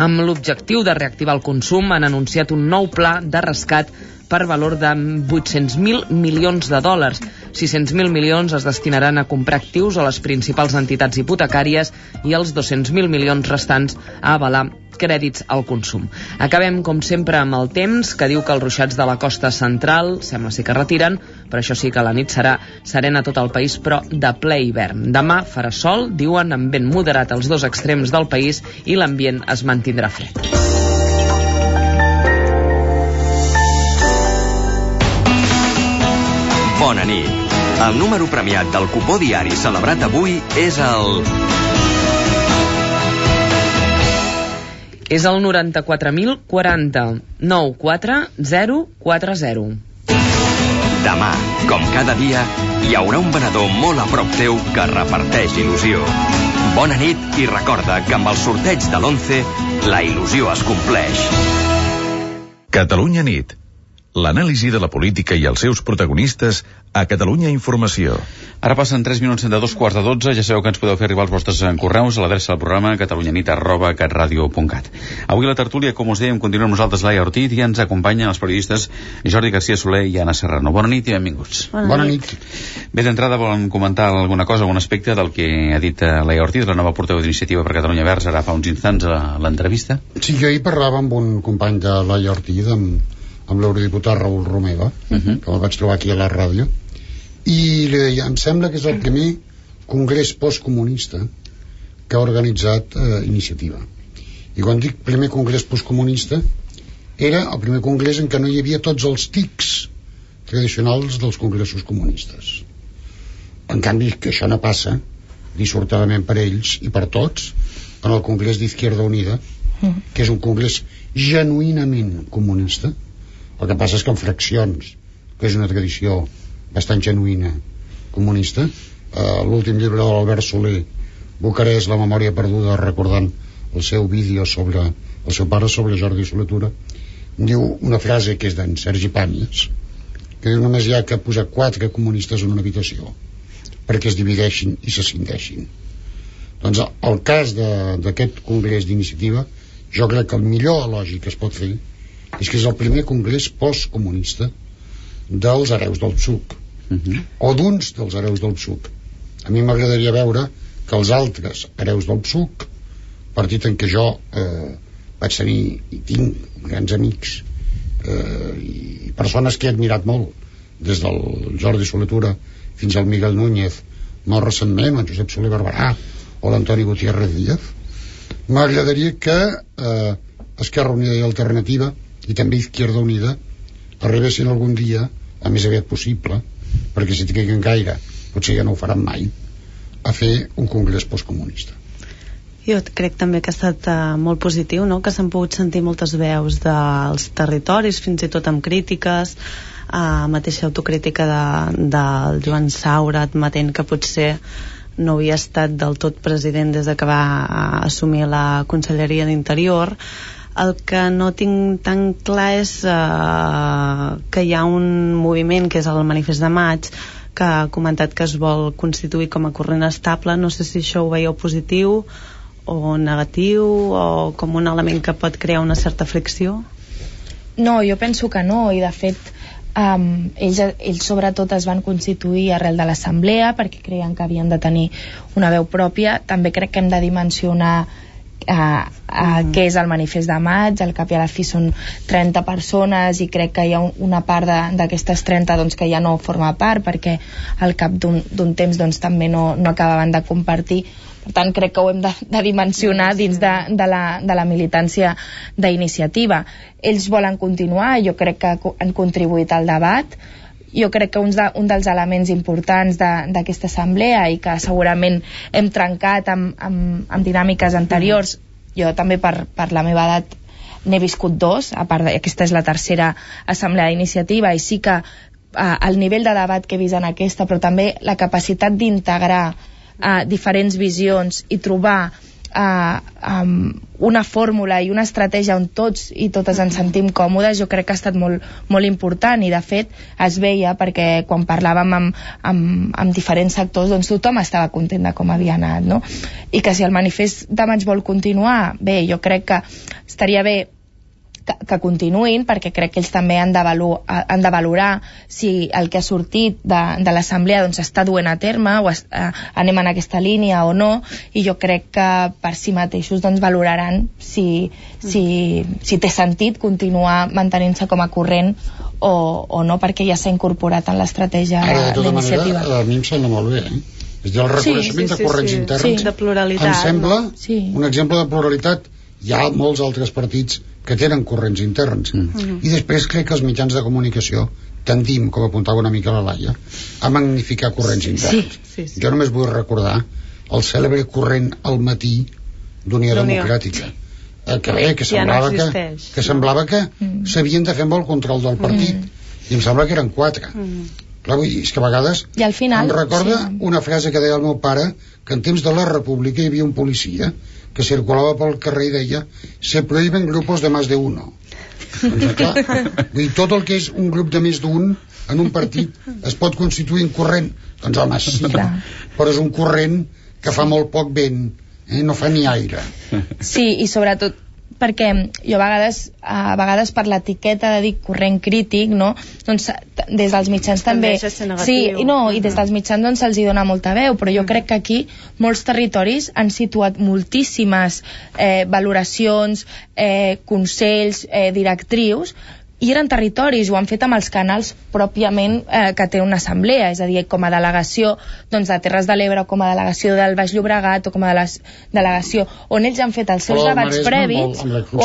amb l'objectiu de reactivar el consum han anunciat un nou pla de rescat per valor de 800.000 milions de dòlars. 600.000 milions es destinaran a comprar actius a les principals entitats hipotecàries i els 200.000 milions restants a avalar crèdits al consum. Acabem, com sempre, amb el temps, que diu que els ruixats de la costa central sembla ser que retiren, però això sí que la nit serà serena a tot el país, però de ple hivern. Demà farà sol, diuen, amb vent moderat als dos extrems del país i l'ambient es mantindrà fred. Bona nit. El número premiat del cupó diari celebrat avui és el... És el 94.040 94040. Demà, com cada dia, hi haurà un venedor molt a prop teu que reparteix il·lusió. Bona nit i recorda que amb el sorteig de l'11 la il·lusió es compleix. Catalunya nit. L'anàlisi de la política i els seus protagonistes a Catalunya Informació. Ara passen 3 minuts de dos quarts de 12. Ja sabeu que ens podeu fer arribar els vostres correus a l'adreça del programa catalunyanit.catradio.cat. Avui la tertúlia, com us dèiem, continua amb nosaltres Laia Ortiz i ens acompanyen els periodistes Jordi García Soler i Anna Serrano. Bona nit i benvinguts. Bona, Bona nit. nit. Bé, d'entrada volen comentar alguna cosa, algun aspecte del que ha dit eh, Laia Ortiz, la nova portaveu d'iniciativa per Catalunya Verds, ara fa uns instants a l'entrevista. Sí, jo ahir parlava amb un company de Laia Ortiz, amb, amb l'eurodiputat Raül Romeva, uh -huh. que el vaig trobar aquí a la ràdio, i li deia, em sembla que és el primer congrés postcomunista que ha organitzat eh, iniciativa. I quan dic primer congrés postcomunista, era el primer congrés en què no hi havia tots els tics tradicionals dels congressos comunistes. En canvi, que això no passa, dissortadament per ells i per tots, en el Congrés d'Izquierda Unida, que és un congrés genuïnament comunista, el que passa és que en fraccions, que és una tradició bastant genuïna comunista, eh, l'últim llibre de l'Albert Soler, Bucarest, la memòria perduda, recordant el seu vídeo sobre el seu pare sobre Jordi Soletura, diu una frase que és d'en Sergi Pàmies, que diu només hi ha que posar quatre comunistes en una habitació perquè es divideixin i se cindeixin. Doncs el cas d'aquest congrés d'iniciativa, jo crec que el millor elogi que es pot fer és que és el primer congrés postcomunista dels hereus del PSUC uh -huh. o d'uns dels hereus del PSUC a mi m'agradaria veure que els altres hereus del PSUC partit en què jo eh, vaig tenir i tinc grans amics eh, i persones que he admirat molt des del Jordi Soletura fins al Miguel Núñez molt recentment, el Josep Soler Barberà o l'Antoni Gutiérrez Díaz m'agradaria que eh, Esquerra Unida i Alternativa i també Izquierda Unida arribessin algun dia el més aviat possible perquè si triguen gaire potser ja no ho faran mai a fer un congrés postcomunista jo crec també que ha estat uh, molt positiu, no? que s'han pogut sentir moltes veus dels territoris, fins i tot amb crítiques, uh, mateixa autocrítica de, del Joan Saura admetent que potser no havia estat del tot president des de que va uh, assumir la Conselleria d'Interior, el que no tinc tan clar és uh, que hi ha un moviment que és el Manifest de Maig que ha comentat que es vol constituir com a corrent estable no sé si això ho veieu positiu o negatiu o com un element que pot crear una certa fricció? No, jo penso que no i de fet um, ells, ells sobretot es van constituir arrel de l'assemblea perquè creien que havien de tenir una veu pròpia també crec que hem de dimensionar uh, uh, què és el manifest de maig, al cap i a la fi són 30 persones i crec que hi ha un, una part d'aquestes 30 doncs, que ja no forma part perquè al cap d'un temps doncs, també no, no acabaven de compartir. Per tant crec que ho hem de, de dimensionar dins de, de, la, de la militància d'iniciativa. Ells volen continuar, jo crec que han contribuït al debat jo crec que un, de, un dels elements importants d'aquesta assemblea i que segurament hem trencat amb, amb, amb dinàmiques anteriors jo també per, per la meva edat n'he viscut dos, a part aquesta és la tercera assemblea d'iniciativa i sí que eh, el nivell de debat que he vist en aquesta, però també la capacitat d'integrar eh, diferents visions i trobar eh, um, una fórmula i una estratègia on tots i totes ens sentim còmodes jo crec que ha estat molt, molt important i de fet es veia perquè quan parlàvem amb, amb, amb diferents sectors doncs tothom estava content de com havia anat no? i que si el manifest de maig vol continuar bé, jo crec que estaria bé que, que continuïn perquè crec que ells també han de, valu han de valorar si el que ha sortit de, de l'assemblea doncs està duent a terme o es, eh, anem en aquesta línia o no i jo crec que per si mateixos doncs valoraran si, si, si té sentit continuar mantenint-se com a corrent o, o no perquè ja s'ha incorporat en l'estratègia Ara, de tota d'iniciativa manera, a mi em sembla molt bé, eh? És a dir, el Sí, reconeixement sí, sí, de corrents sí. interns Sí, de pluralitat, em sembla no? Sí. un exemple de pluralitat hi ha molts altres partits que tenen corrents interns. Mhm. i després crec que els mitjans de comunicació tendim, com apuntava una mica la Laia a magnificar corrents interns. sí, sí. jo només vull recordar el cèlebre corrent al matí d'Unió. Democràtica. Eh, que bé, que Ja no semblava que, que semblava que s'havien de fer amb el control del partit. I em sembla que eren quatre. Clar, vull dir, és que a vegades i al final em recorda sí. una frase que deia el meu pare que en temps de la república hi havia un policia que circulava pel carrer i deia se prohíben grupos de más de uno doncs, clar, vull dir, tot el que és un grup de més d'un en un partit es pot constituir en corrent. Doncs home, sí, però és un corrent que fa molt poc vent eh? no fa ni aire. Sí, i sobretot perquè jo a vegades, a vegades per l'etiqueta de dir corrent crític, no? doncs des dels mitjans també... Sí, i no, i des dels mitjans doncs se'ls hi dona molta veu, però jo crec que aquí molts territoris han situat moltíssimes eh, valoracions, eh, consells, eh, directrius, i eren territoris, ho han fet amb els canals pròpiament eh, que té una assemblea, és a dir, com a delegació doncs, de Terres de l'Ebre, com a delegació del Baix Llobregat, o com a deles- delegació on ells han fet els seus debats Maresme, el- el o,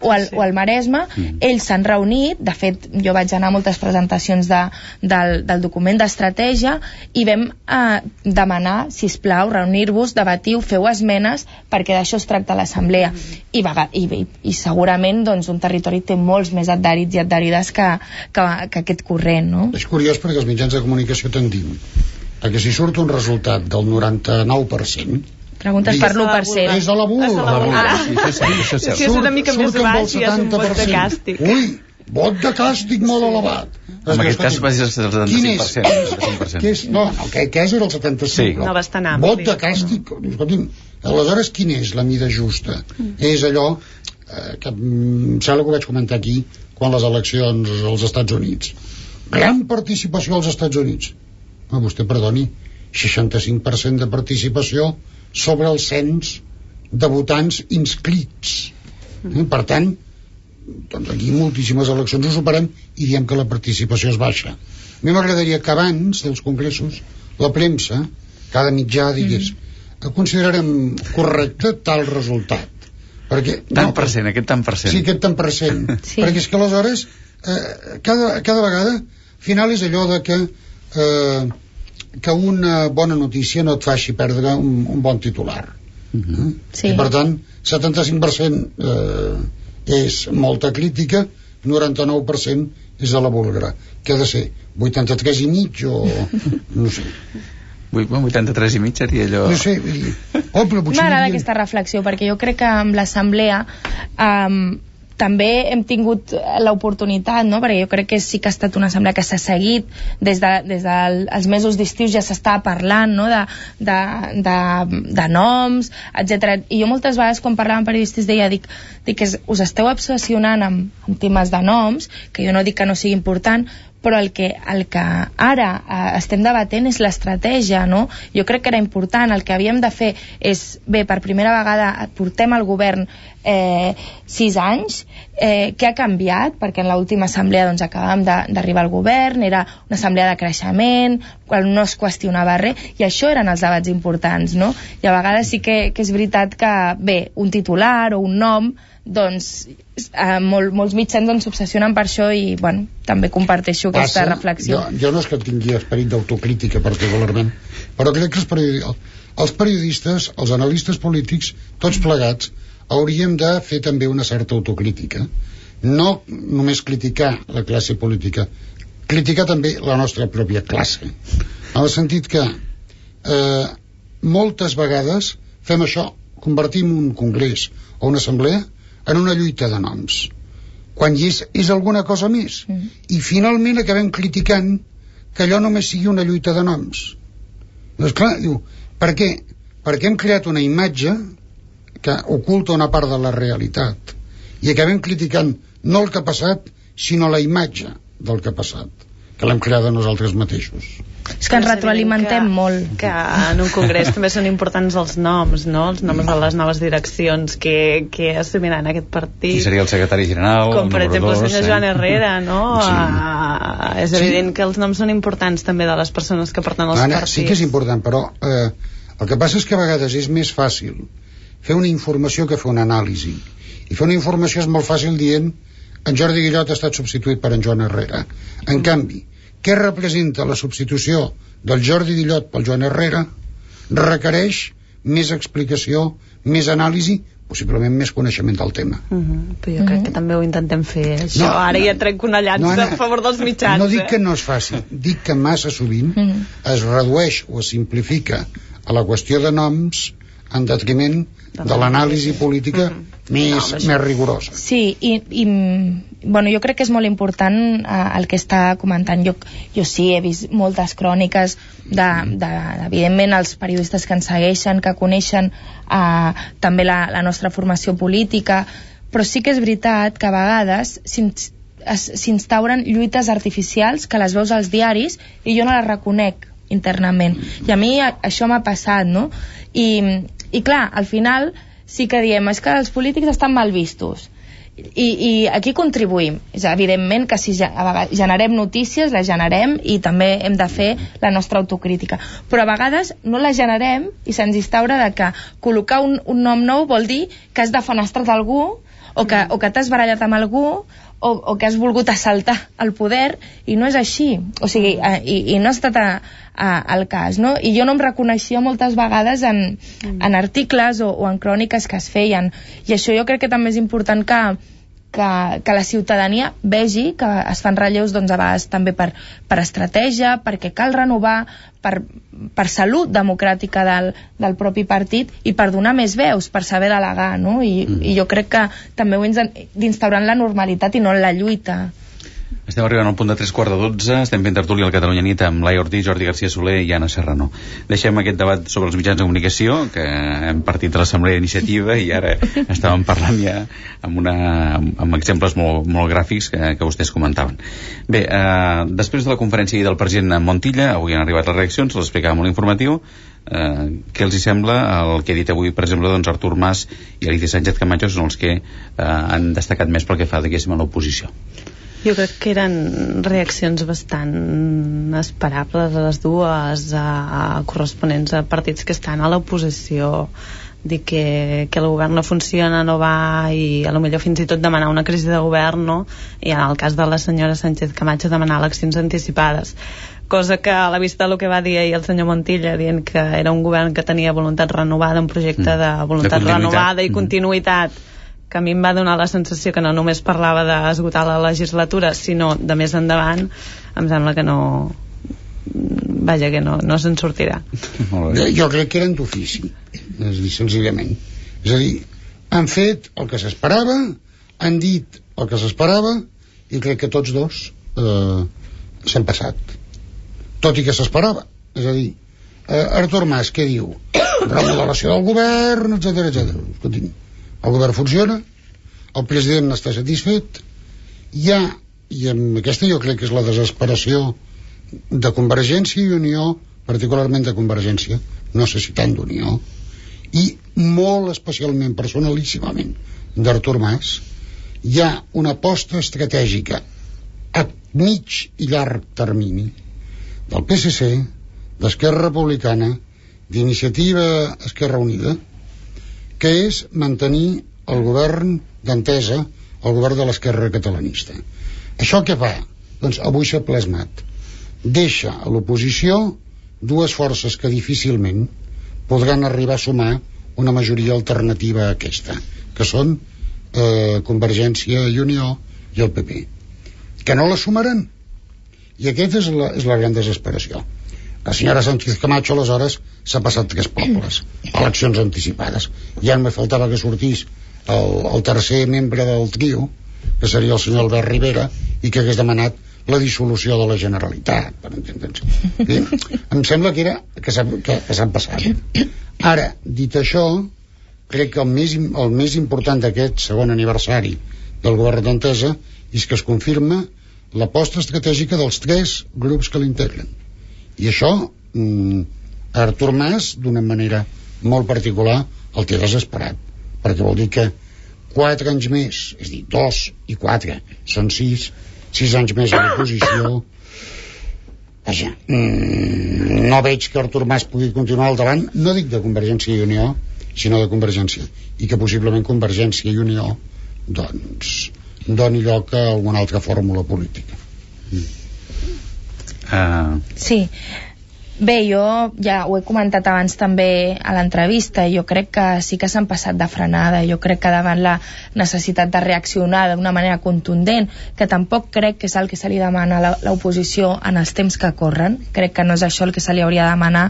o, al, o al Maresme, ells s'han reunit, de fet jo vaig anar a moltes presentacions de, del, del document d'estratègia i vam eh, demanar, si us plau, reunir-vos, debatiu, feu esmenes, perquè d'això es tracta l'assemblea. I, vega- i, i, I segurament doncs, un territori té molts més adherits i adherides que, que, que aquest corrent, no? És curiós perquè els mitjans de comunicació tendim a que si surt un resultat del 99%, Preguntes per l'1%. És a la bula. És a la bula. Ah. Sí, això sí, això sí. És una mica més baix, ja és un vot de 70%. càstig. Ui, vot de càstig molt elevat. En aquest cas va ser el 75%. Quin és? 75%. Què és? No, no, que, que és era el 75%. Sí. No bastant ampli. Vot de càstig, escolti'm, aleshores quina és la mida justa? És allò eh, que mm, em sembla que ho vaig comentar aquí quan les eleccions als Estats Units. Gran participació als Estats Units. No, vostè perdoni, 65% de participació sobre el cens de votants inscrits. Eh, Per tant, doncs aquí moltíssimes eleccions ho superem i diem que la participació és baixa. A mi m'agradaria que abans dels congressos la premsa, cada mitjà digués mm. considerarem correcte tal resultat. Perquè, Tant per cent, aquest tant per cent. Sí, aquest tant per cent. sí. Perquè és que aleshores, eh, cada, cada vegada, al final és allò de que eh, que una bona notícia no et faci perdre un, un bon titular. Mm -hmm. Sí. I per tant, 75% eh, és molta crítica, 99% és de la búlgara. Què ha de ser? 83 i mig o... no sé. 83 i mig seria allò... No sé. Oh, però potser M'agrada havia- aquesta reflexió perquè jo crec que amb l'assemblea um, també hem tingut l'oportunitat, no? perquè jo crec que sí que ha estat una assemblea que s'ha seguit des, de, des dels de mesos d'estiu ja s'estava parlant no? de, de, de, de noms, etc. I jo moltes vegades quan parlava amb periodistes deia dic, dic que us esteu obsessionant amb, amb temes de noms, que jo no dic que no sigui important, però el que, el que ara eh, estem debatent és l'estratègia, no? Jo crec que era important, el que havíem de fer és, bé, per primera vegada portem al govern eh, sis anys, eh, què ha canviat? Perquè en l'última assemblea doncs, acabàvem d'arribar al govern, era una assemblea de creixement, quan no es qüestionava res, i això eren els debats importants, no? I a vegades sí que, que és veritat que, bé, un titular o un nom, doncs eh, molt, molts mitjans doncs, s'obsessionen per això i, bueno, també comparteixo aquesta reflexió. Jo, jo no és que tingui esperit d'autocrítica particularment, però crec que els, periodi els periodistes, els analistes polítics, tots plegats, hauríem de fer també una certa autocrítica. No només criticar la classe política, criticar també la nostra pròpia classe. En el sentit que eh, moltes vegades fem això, convertim un congrés o una assemblea en una lluita de noms. Quan és, és alguna cosa més. Mm. i finalment acabem criticant que allò només sigui una lluita de noms. Doncs clar, diu per què? perquè hem creat una imatge que oculta una part de la realitat. I acabem criticant no el que ha passat sinó la imatge del que ha passat que l'hem creada nosaltres mateixos És que ens retroalimentem que, molt. Que en un congrés també són importants els noms, no? Els noms de les noves direccions que, que assumiran aquest partit. Qui seria el secretari general? Com el per exemple el senyor eh? Joan Herrera, no? Sí. Ah, és Sí. evident que els noms són importants també de les persones que porten els Anna, partits. sí que és important, però eh, el que passa és que a vegades és més fàcil fer una informació que fer una anàlisi. I fer una informació és molt fàcil dient en Jordi Guillot ha estat substituït per en Joan Herrera. En canvi, què representa la substitució del Jordi Guillot pel Joan Herrera requereix més explicació, més anàlisi, possiblement més coneixement del tema. Uh -huh. Però jo crec que també ho intentem fer, això. No, Ara no. ja trec una llança No, Anna, a favor dels mitjans. No dic eh? que no és fàcil, dic que massa sovint Mm. es redueix o es simplifica a la qüestió de noms en detriment de l'anàlisi política més, més rigorosa. Sí, i, i bueno, jo crec que és molt important eh, el que està comentant. Jo, jo sí, he vist moltes cròniques de, de, evidentment, els periodistes que ens segueixen, que coneixen eh, també la, la nostra formació política, però sí que és veritat que a vegades s'ins- es- s'instauren lluites artificials que les veus als diaris i jo no les reconec internament. I a mi això m'ha passat, no? I, I clar, al final sí que diem, és que els polítics estan mal vistos. I, i aquí contribuïm. És evidentment que si generem notícies, les generem i també hem de fer la nostra autocrítica. Però a vegades no la generem i se'ns instaura de que col·locar un, un nom nou vol dir que has defenestrat algú o que, o que t'has barallat amb algú o, o que has volgut assaltar el poder i no és així. O sigui, eh, i, i no ha estat a, a, el cas no? i jo no em reconeixia moltes vegades en, en articles o, o en cròniques que es feien. I això jo crec que també és important que, que, que la ciutadania vegi que es fan relleus doncs, a vegades també per, per estratègia, perquè cal renovar, per, per salut democràtica del, del propi partit i per donar més veus, per saber delegar, no? I, mm. i jo crec que també ho hem d'instaurar en la normalitat i no en la lluita. Estem arribant al punt de 3 quarts de 12, estem fent tertúlia al Catalunya Nit amb Laia Ortiz, Jordi García Soler i Anna Serrano. Deixem aquest debat sobre els mitjans de comunicació, que hem partit de l'Assemblea d'Iniciativa i ara estàvem parlant ja amb, una, amb exemples molt, molt gràfics que, que vostès comentaven. Bé, eh, després de la conferència del president Montilla, avui han arribat les reaccions, les explicàvem molt informatiu, eh, què els hi sembla el que ha dit avui, per exemple, doncs Artur Mas i Alicia Sánchez Camacho són els que eh, han destacat més pel que fa, diguéssim, a l'oposició. Jo crec que eren reaccions bastant esperables a les dues, a, a corresponents a partits que estan a l'oposició, dir que, que el govern no funciona, no va i a lo millor fins i tot demanar una crisi de govern, no? I en el cas de la senyora Sánchez Camacho demanar eleccions anticipades cosa que a la vista del que va dir ahir el senyor Montilla dient que era un govern que tenia voluntat renovada, un projecte Mm. de voluntat De renovada i Mm. continuïtat que a mi em va donar la sensació que no només parlava d'esgotar la legislatura, sinó de més endavant, em sembla que no vaja, que no, no se'n sortirà. Jo, jo crec que eren d'ofici, és a dir, senzillament. És a dir, han fet el que s'esperava, han dit el que s'esperava, i crec que tots dos eh, s'han passat. Tot i que s'esperava. És a dir, eh, Artur Mas, què diu? Remodelació del govern, etc etc. Escolti'm, el govern funciona, el president n'està satisfet, hi ha i amb aquesta jo crec que és la desesperació de Convergència i Unió particularment de Convergència no sé si tant d'Unió i molt especialment personalíssimament d'Artur Mas hi ha una aposta estratègica a mig i llarg termini del PSC d'Esquerra Republicana d'iniciativa Esquerra Unida que és mantenir el govern d'entesa el govern de l'esquerra catalanista. Això què fa? doncs avui s'ha plasmat. Deixa a l'oposició dues forces que difícilment podran arribar a sumar una majoria alternativa a aquesta que són eh, Convergència i Unió i el PP que no la sumaran. I aquesta és la, és la gran desesperació la senyora Sánchez Camacho aleshores s'ha passat tres pobles. Eleccions anticipades. Ja me faltava que sortís el, el tercer membre del trio que seria el senyor Albert Rivera i que hagués demanat la dissolució de la Generalitat per entendre'ns. Em sembla que era que s'han passat. Ara, dit això crec que el més, el més important d'aquest segon aniversari del govern d'entesa és que es confirma l'aposta estratègica dels tres grups que l'integren i això mm, Artur Mas d'una manera molt particular el té desesperat perquè vol dir que 4 anys més és dir, 2 i 4 són 6 6 anys més a l'oposició vaja mm, no veig que Artur Mas pugui continuar al davant no dic de Convergència i Unió sinó de Convergència i que possiblement Convergència i Unió doncs doni lloc a alguna altra fórmula política mm. Uh... Sí. Bé, jo ja ho he comentat abans també a l'entrevista, jo crec que sí que s'han passat de frenada, jo crec que davant la necessitat de reaccionar d'una manera contundent, que tampoc crec que és el que se li demana a l'oposició en els temps que corren, crec que no és això el que se li hauria de demanar,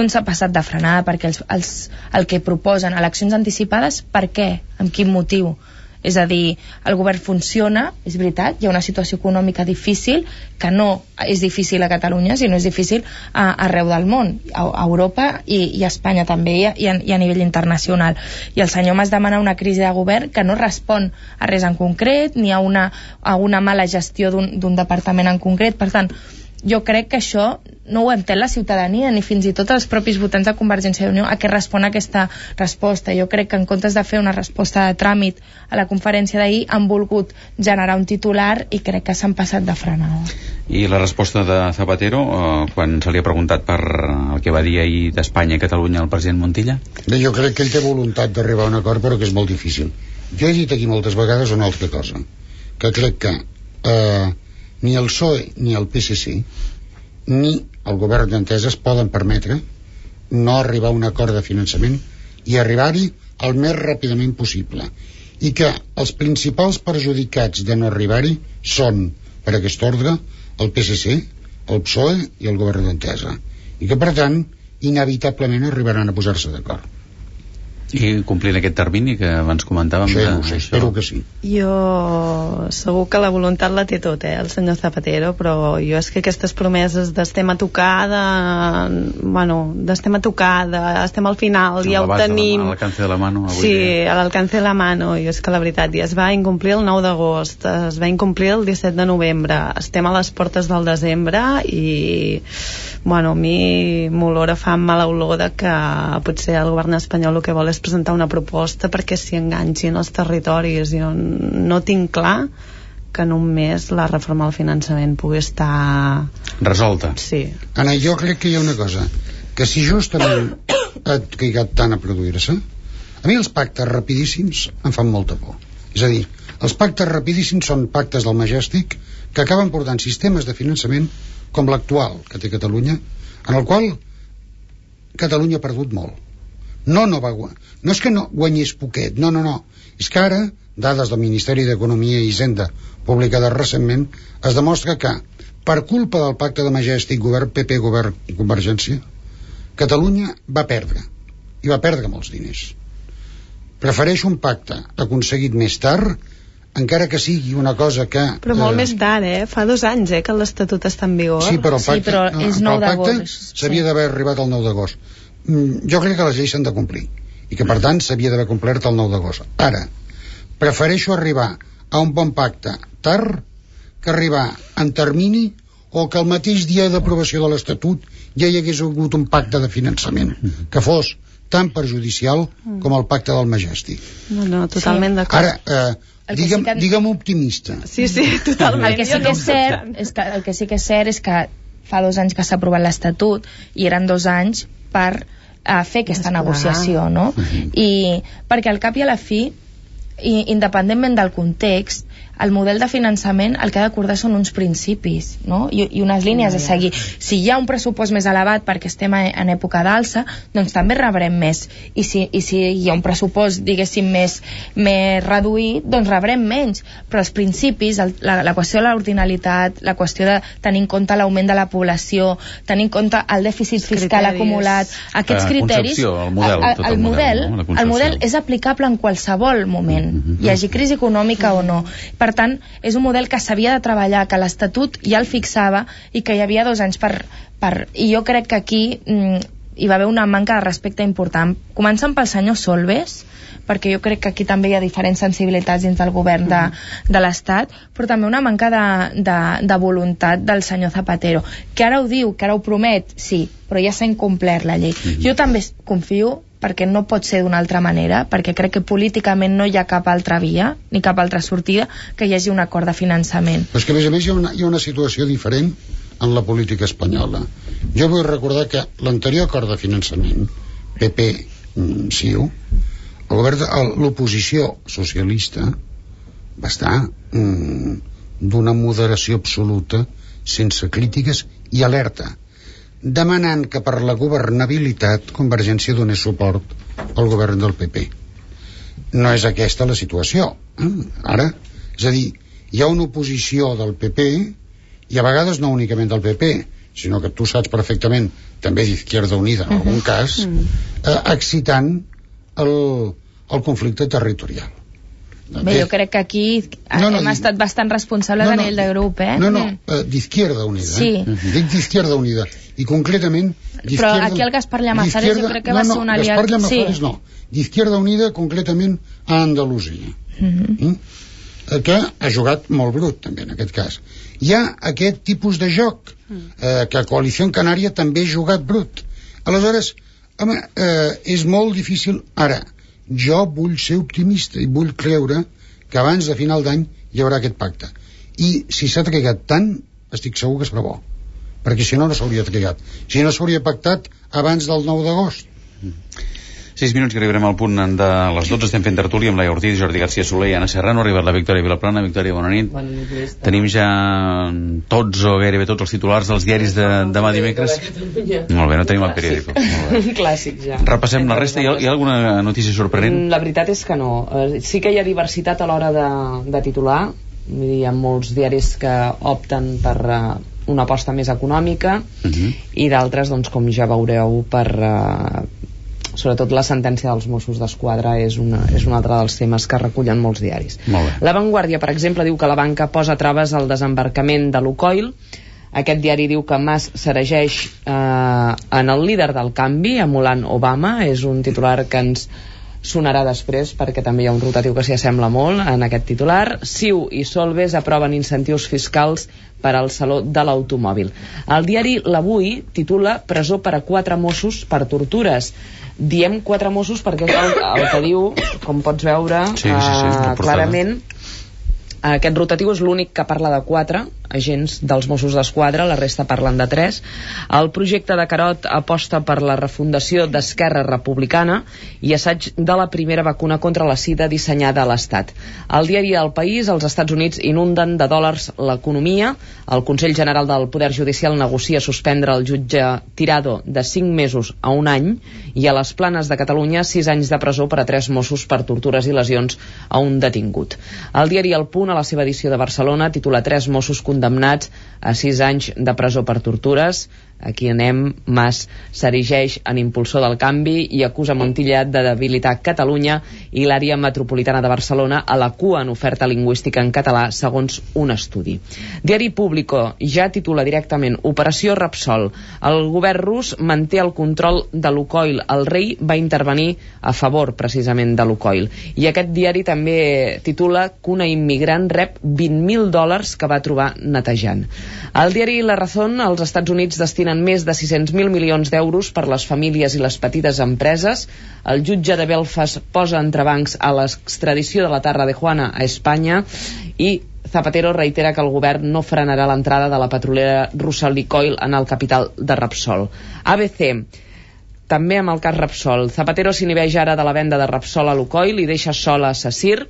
doncs s'ha passat de frenada, perquè els, els, el que proposen eleccions anticipades, per què? Amb quin motiu? És a dir, el govern funciona, és veritat, hi ha una situació econòmica difícil, que no és difícil a Catalunya, sinó és difícil a, arreu del món, a, a Europa i, i a Espanya també, i a, i, a, nivell internacional. I el senyor Mas demana una crisi de govern que no respon a res en concret, ni a una, a una mala gestió d'un departament en concret. Per tant, jo crec que això no ho entén la ciutadania ni fins i tot els propis votants de Convergència i Unió a què respon aquesta resposta. Jo crec que en comptes de fer una resposta de tràmit a la conferència d'ahir han volgut generar un titular i crec que s'han passat de frenada. I la resposta de Zapatero eh, quan se li ha preguntat per el que va dir ahir d'Espanya i Catalunya al president Montilla? Bé, jo crec que ell té voluntat d'arribar a un acord però que és molt difícil. Jo he dit aquí moltes vegades una altra cosa, que crec que eh, ni el PSOE ni el PSC ni el govern d'entesa es poden permetre no arribar a un acord de finançament i arribar-hi el més ràpidament possible. I que els principals perjudicats de no arribar-hi són per aquest ordre el PSC, el PSOE i el govern d'entesa. I que per tant inevitablement arribaran a posar-se d'acord i complint aquest termini que abans comentàvem sí, no sé, espero que sí. Jo segur que la voluntat la té tot eh, el senyor Zapatero però jo és que aquestes promeses d'estem a tocar de, bueno, d'estem a tocar de, estem al final, ja ho tenim. a l'alcance de la mano avui sí, dia. a l'alcance de la mano i és que la veritat ja es va incomplir el 9 d'agost es va incomplir el 17 de novembre. Estem a les portes del desembre i bueno, a mi m'olora fa mala olor de que potser el govern espanyol el que vol és presentar una proposta perquè s'hi enganxin els territoris. Jo no tinc clar que en un mes la reforma del finançament pugui estar... Resolta. Sí. Anna, jo crec que hi ha una cosa, que si justament ha trigat tant a produir-se, a mi els pactes rapidíssims em fan molta por. És a dir, els pactes rapidíssims són pactes del Majestic que acaben portant sistemes de finançament com l'actual que té Catalunya, en el qual Catalunya ha perdut molt no, no va no és que no guanyés poquet, no, no, no és que ara, dades del Ministeri d'Economia i Hisenda publicades recentment es demostra que per culpa del pacte de Majestic govern PP, govern i Convergència Catalunya va perdre i va perdre molts diners prefereix un pacte aconseguit més tard encara que sigui una cosa que... Però molt eh, més tard, eh? Fa dos anys, eh, que l'Estatut està en vigor. Sí, però el pacte, sí, però és 9 d'agost. S'havia sí. d'haver arribat el 9 d'agost. Mm, jo crec que les lleis s'han de complir i que per tant s'havia d'haver complert el 9 d'agost ara, prefereixo arribar a un bon pacte tard que arribar en termini o que el mateix dia d'aprovació de l'Estatut ja hi hagués hagut un pacte de finançament que fos tan perjudicial com el pacte del Majestic. No, no, totalment Sí. d'acord. Ara, eh, El digue'm, sí que- digue'm optimista. Sí, sí, totalment. El que sí que és cert, és que, el que sí que és cert és que fa dos anys que s'ha aprovat l'Estatut i eren dos anys per uh, fer aquesta Esclar. negociació, no? I perquè al cap i a la fi, i, independentment del context, el model de finançament el que ha d'acordar són uns principis no? I, i unes línies a seguir. Si hi ha un pressupost més elevat perquè estem a- en època d'alça, doncs també rebrem més. I si, I si hi ha un pressupost, diguéssim, més, més reduït, doncs rebrem menys. Però els principis, el, la, la qüestió de l'ordinalitat, la qüestió de tenir en compte l'augment de la població, tenir en compte el dèficit fiscal criteris. acumulat, aquests La criteris... el model, el, tot el, el model, model, no? El model és aplicable en qualsevol moment, hi hagi crisi econòmica o no. Per tant, és un model que s'havia de treballar, que l'Estatut ja el fixava i que hi havia dos anys per... per I jo crec que aquí mm, hi va haver una manca de respecte important. Començant pel senyor Solves, perquè jo crec que aquí també hi ha diferents sensibilitats dins del govern de, de l'Estat, però també una manca de, de, de voluntat del senyor Zapatero, que ara ho diu, que ara ho promet, sí, però ja s'ha incomplert la llei. Jo també confio perquè no pot ser d'una altra manera, perquè crec que políticament no hi ha cap altra via, ni cap altra sortida, que hi hagi un acord de finançament. Però és que, a més a més, hi ha una, hi ha una situació diferent en la política espanyola. Jo vull recordar que l'anterior acord de finançament, PP, mm, CiU, l'oposició socialista va estar mm, d'una moderació absoluta, sense crítiques i alerta, demanant que per la governabilitat Convergència donés suport al govern del PP. No és aquesta la situació. Eh? Ara, és a dir, hi ha una oposició del PP i a vegades no únicament del PP, sinó que tu saps perfectament també d'Izquierda Unida en algun cas, eh, excitant el, el conflicte territorial. Bé, jo crec que aquí No, no, hem estat bastant responsables No, a no, nivell de grup, eh? No, no, Mm. eh, d'Izquierda Unida. Sí. Eh? Dic d'Izquierda Unida. I concretament... Però aquí el Gaspar Llamazares jo crec que va no, ser un no, aliat... Gaspar Llamazares sí. no. D'Izquierda Unida concretament a Andalusia. Mhm. Mm? Eh, que ha jugat molt brut també en aquest cas hi ha aquest tipus de joc eh, que Coalició Canària també ha jugat brut aleshores home, eh, és molt difícil ara jo vull ser optimista i vull creure que abans de final d'any hi haurà aquest pacte. I si s'ha trigat tant estic segur que es farà bo. Perquè si no no s'hauria trigat. Si no s'hauria pactat abans del 9 d'agost 6 minuts que arribarem al punt de les 12 estem fent tertúlia amb la Ortiz, Jordi García Soler i Anna Serrano ha arribat la Victòria Vilaplana Victòria, bona nit Bona nit, Lluís. tenim ja tots o gairebé tots els titulars dels diaris de demà dimecres molt bé, no tenim el periòdico. Un clàssic ja. repassem la resta, hi ha, hi ha alguna notícia sorprenent? Mm, La veritat és que no. Eh, Sí que hi ha diversitat a l'hora de, de titular. Vull dir, Hi ha molts diaris que opten per eh, una aposta més econòmica Uh -huh. i d'altres, doncs, com ja veureu, per... Eh, sobretot la sentència dels Mossos d'Esquadra és, una, és un altre dels temes que recullen molts diaris. Molt. La Vanguardia, per exemple, diu que la banca posa traves al desembarcament de l'Ucoil. Aquest diari diu que Mas s'eregeix eh, en el líder del canvi, emulant Obama. És un titular que ens sonarà després perquè també hi ha un rotatiu que s'hi assembla molt en aquest titular. Siu i Solves aproven incentius fiscals per al Saló de l'Automòbil. El diari L'Avui titula Presó per a quatre Mossos per tortures. Diem quatre Mossos perquè és el, el que diu, com pots veure, Sí, sí, sí, eh, portada. clarament, aquest rotatiu és l'únic que parla de quatre agents dels Mossos d'Esquadra, la resta parlen de tres. El projecte de Carot aposta per la refundació d'Esquerra Republicana i assaig de la primera vacuna contra la sida dissenyada a l'Estat. Al diari El País, els Estats Units inunden de dòlars l'economia. El Consell General del Poder Judicial negocia suspendre el jutge Tirado de 5 mesos a un any i a les planes de Catalunya 6 anys de presó per a tres Mossos per tortures i lesions a un detingut. El diari El Punt, a la seva edició de Barcelona, titula tres Mossos condemnats a 6 anys de presó per tortures. Aquí anem, Mas s'erigeix en impulsor del canvi i acusa Montilla de debilitar Catalunya i l'àrea metropolitana de Barcelona a la cua en oferta lingüística en català, segons un estudi. Diari Público ja titula directament Operació Repsol. El govern rus manté el control de Lukoil. El rei va intervenir a favor, precisament, de Lukoil. I aquest diari també titula que una immigrant rep 20.000 dòlars que va trobar netejant. El diari La Razón, als Estats Units destinen més de 600.000 milions d'euros per les famílies i les petites empreses. El jutge de Belfast posa entrebancs a l'extradició de la Tarra de Juana a Espanya i Zapatero reitera que el govern no frenarà l'entrada de la petrolera russa Licoil en el capital de Repsol. ABC també amb el cas Repsol. Zapatero s'inhibeix ara de la venda de Repsol a Lucoil i deixa sola a Sassir,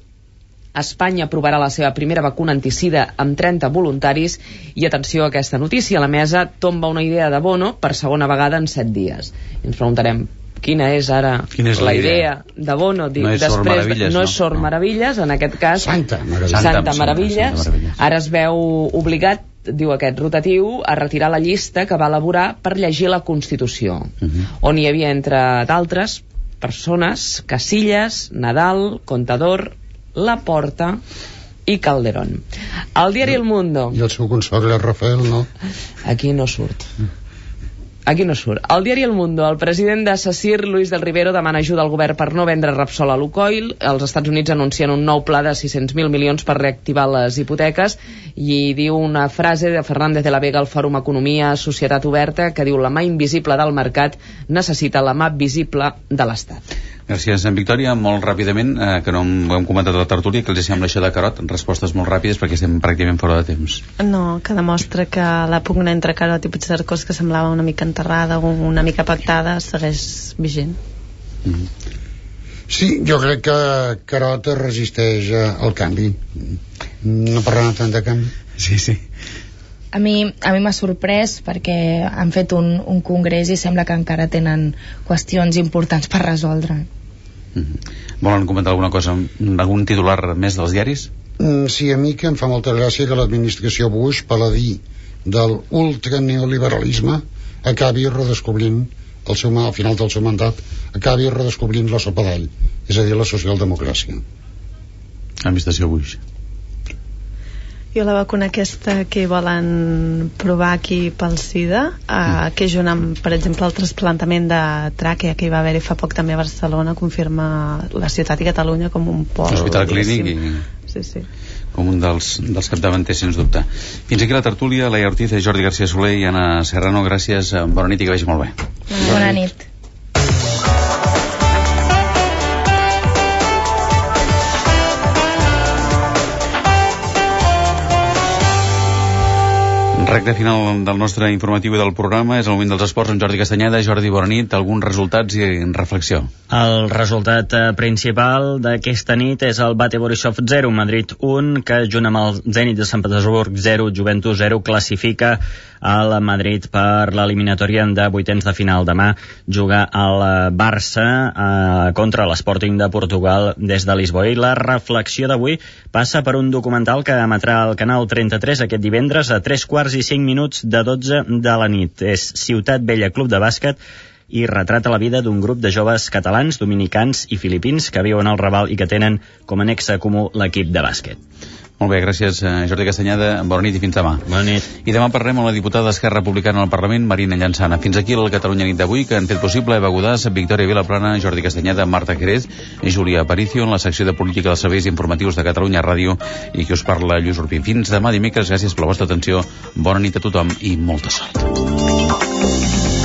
Espanya aprovarà la seva primera vacuna anticida amb 30 voluntaris i atenció a aquesta notícia, la mesa tomba una idea de Bono per segona vegada en 7 dies. I ens preguntarem quina és ara Quina és la la idea? idea de Bono dic, No és Sor després, Meravilles, no, no? és Sor Meravilles, en aquest cas Santa Meravilles. Santa, Santa- Meravilles. Santa Meravilles. ara es veu obligat diu aquest rotatiu, a retirar la llista que va elaborar per llegir la Constitució, on hi havia, entre d'altres, persones, Casillas, Nadal, Contador, La Porta i Calderón. El diari El Mundo... I el seu consort, el Rafael, no? Aquí no surt. Aquí no surt. Al diari El Mundo, el president de Sassir, Luis del Rivero, demana ajuda al govern per no vendre Repsol a Lukoil. Els Estats Units anuncien un nou pla de 600.000 milions per reactivar les hipoteques i diu una frase de Fernández de la Vega al Fòrum Economia Societat Oberta que diu la mà invisible del mercat necessita la mà visible de l'Estat. Gràcies, en Victòria. Molt ràpidament, eh, que no ho hem comentat a la tertúlia, que els sembla això de Carot? Respostes molt ràpides perquè estem pràcticament fora de temps. No, que demostra que la pugna entre Carot i Puigcercós, que semblava una mica enterrada o una mica pactada, segueix vigent. Sí, jo crec que Carot es resisteix eh, al canvi. No parlant tant de canvi. Sí, sí. A mi, a mi m'ha sorprès perquè han fet un, un congrés i sembla que encara tenen qüestions importants per resoldre. Volen comentar alguna cosa, algun titular més dels diaris? Mm, Sí, a mi que em fa molta gràcia que l'administració Bush, paladí del ultraneoliberalisme, acabi redescobrint el seu, al final del seu mandat, acabi redescobrint la sopa d'all, és a dir, la socialdemocràcia. Administració Bush. Jo la vacuna aquesta que volen provar aquí pel SIDA, eh, que junt amb, per exemple, el trasplantament de tràquea que hi va haver-hi fa poc també a Barcelona, confirma la ciutat i Catalunya com un pol. L'Hospital Clínic i Sí, sí. Com un dels, dels capdavanters, sens dubte. Fins aquí la tertúlia, Laia Ortiz, Jordi García Soler i Anna Serrano. Gràcies, bona nit i que vagi molt bé. Bona nit. Recte final del nostre informatiu i del programa és el moment dels esports amb Jordi Castanyeda. Jordi, bona nit. Alguns resultats i reflexió. El resultat eh, principal d'aquesta nit és el Bate Borisov 0, Madrid 1, que junt amb el Zenit de Sant Petersburg 0, Juventus 0, classifica al Madrid per l'eliminatòria de vuitens de final. Demà juga el Barça eh, contra l'Sporting de Portugal des de Lisboa. I la reflexió d'avui passa per un documental que emetrà al canal 33 aquest divendres a 3 quarts i 5 minuts de 12 de la nit. És Ciutat Vella Club de Bàsquet i retrata la vida d'un grup de joves catalans, dominicans i filipins que viuen al Raval i que tenen com a nexe comú l'equip de bàsquet. Molt bé, gràcies, eh, Jordi Castanyeda. Bona nit i fins demà. Bona nit. I demà parlem amb la diputada d'Esquerra Republicana al Parlament, Marina Llançana. Fins aquí el Catalunya nit d'avui, que han fet possible Eva Godàs, Victòria Vilaplana, Jordi Castanyeda, Marta i Júlia Aparicio en la secció de política dels serveis informatius de Catalunya Ràdio i qui us parla, Lluís Urpí. Fins demà dimecres, gràcies per la vostra atenció, bona nit a tothom i molta sort.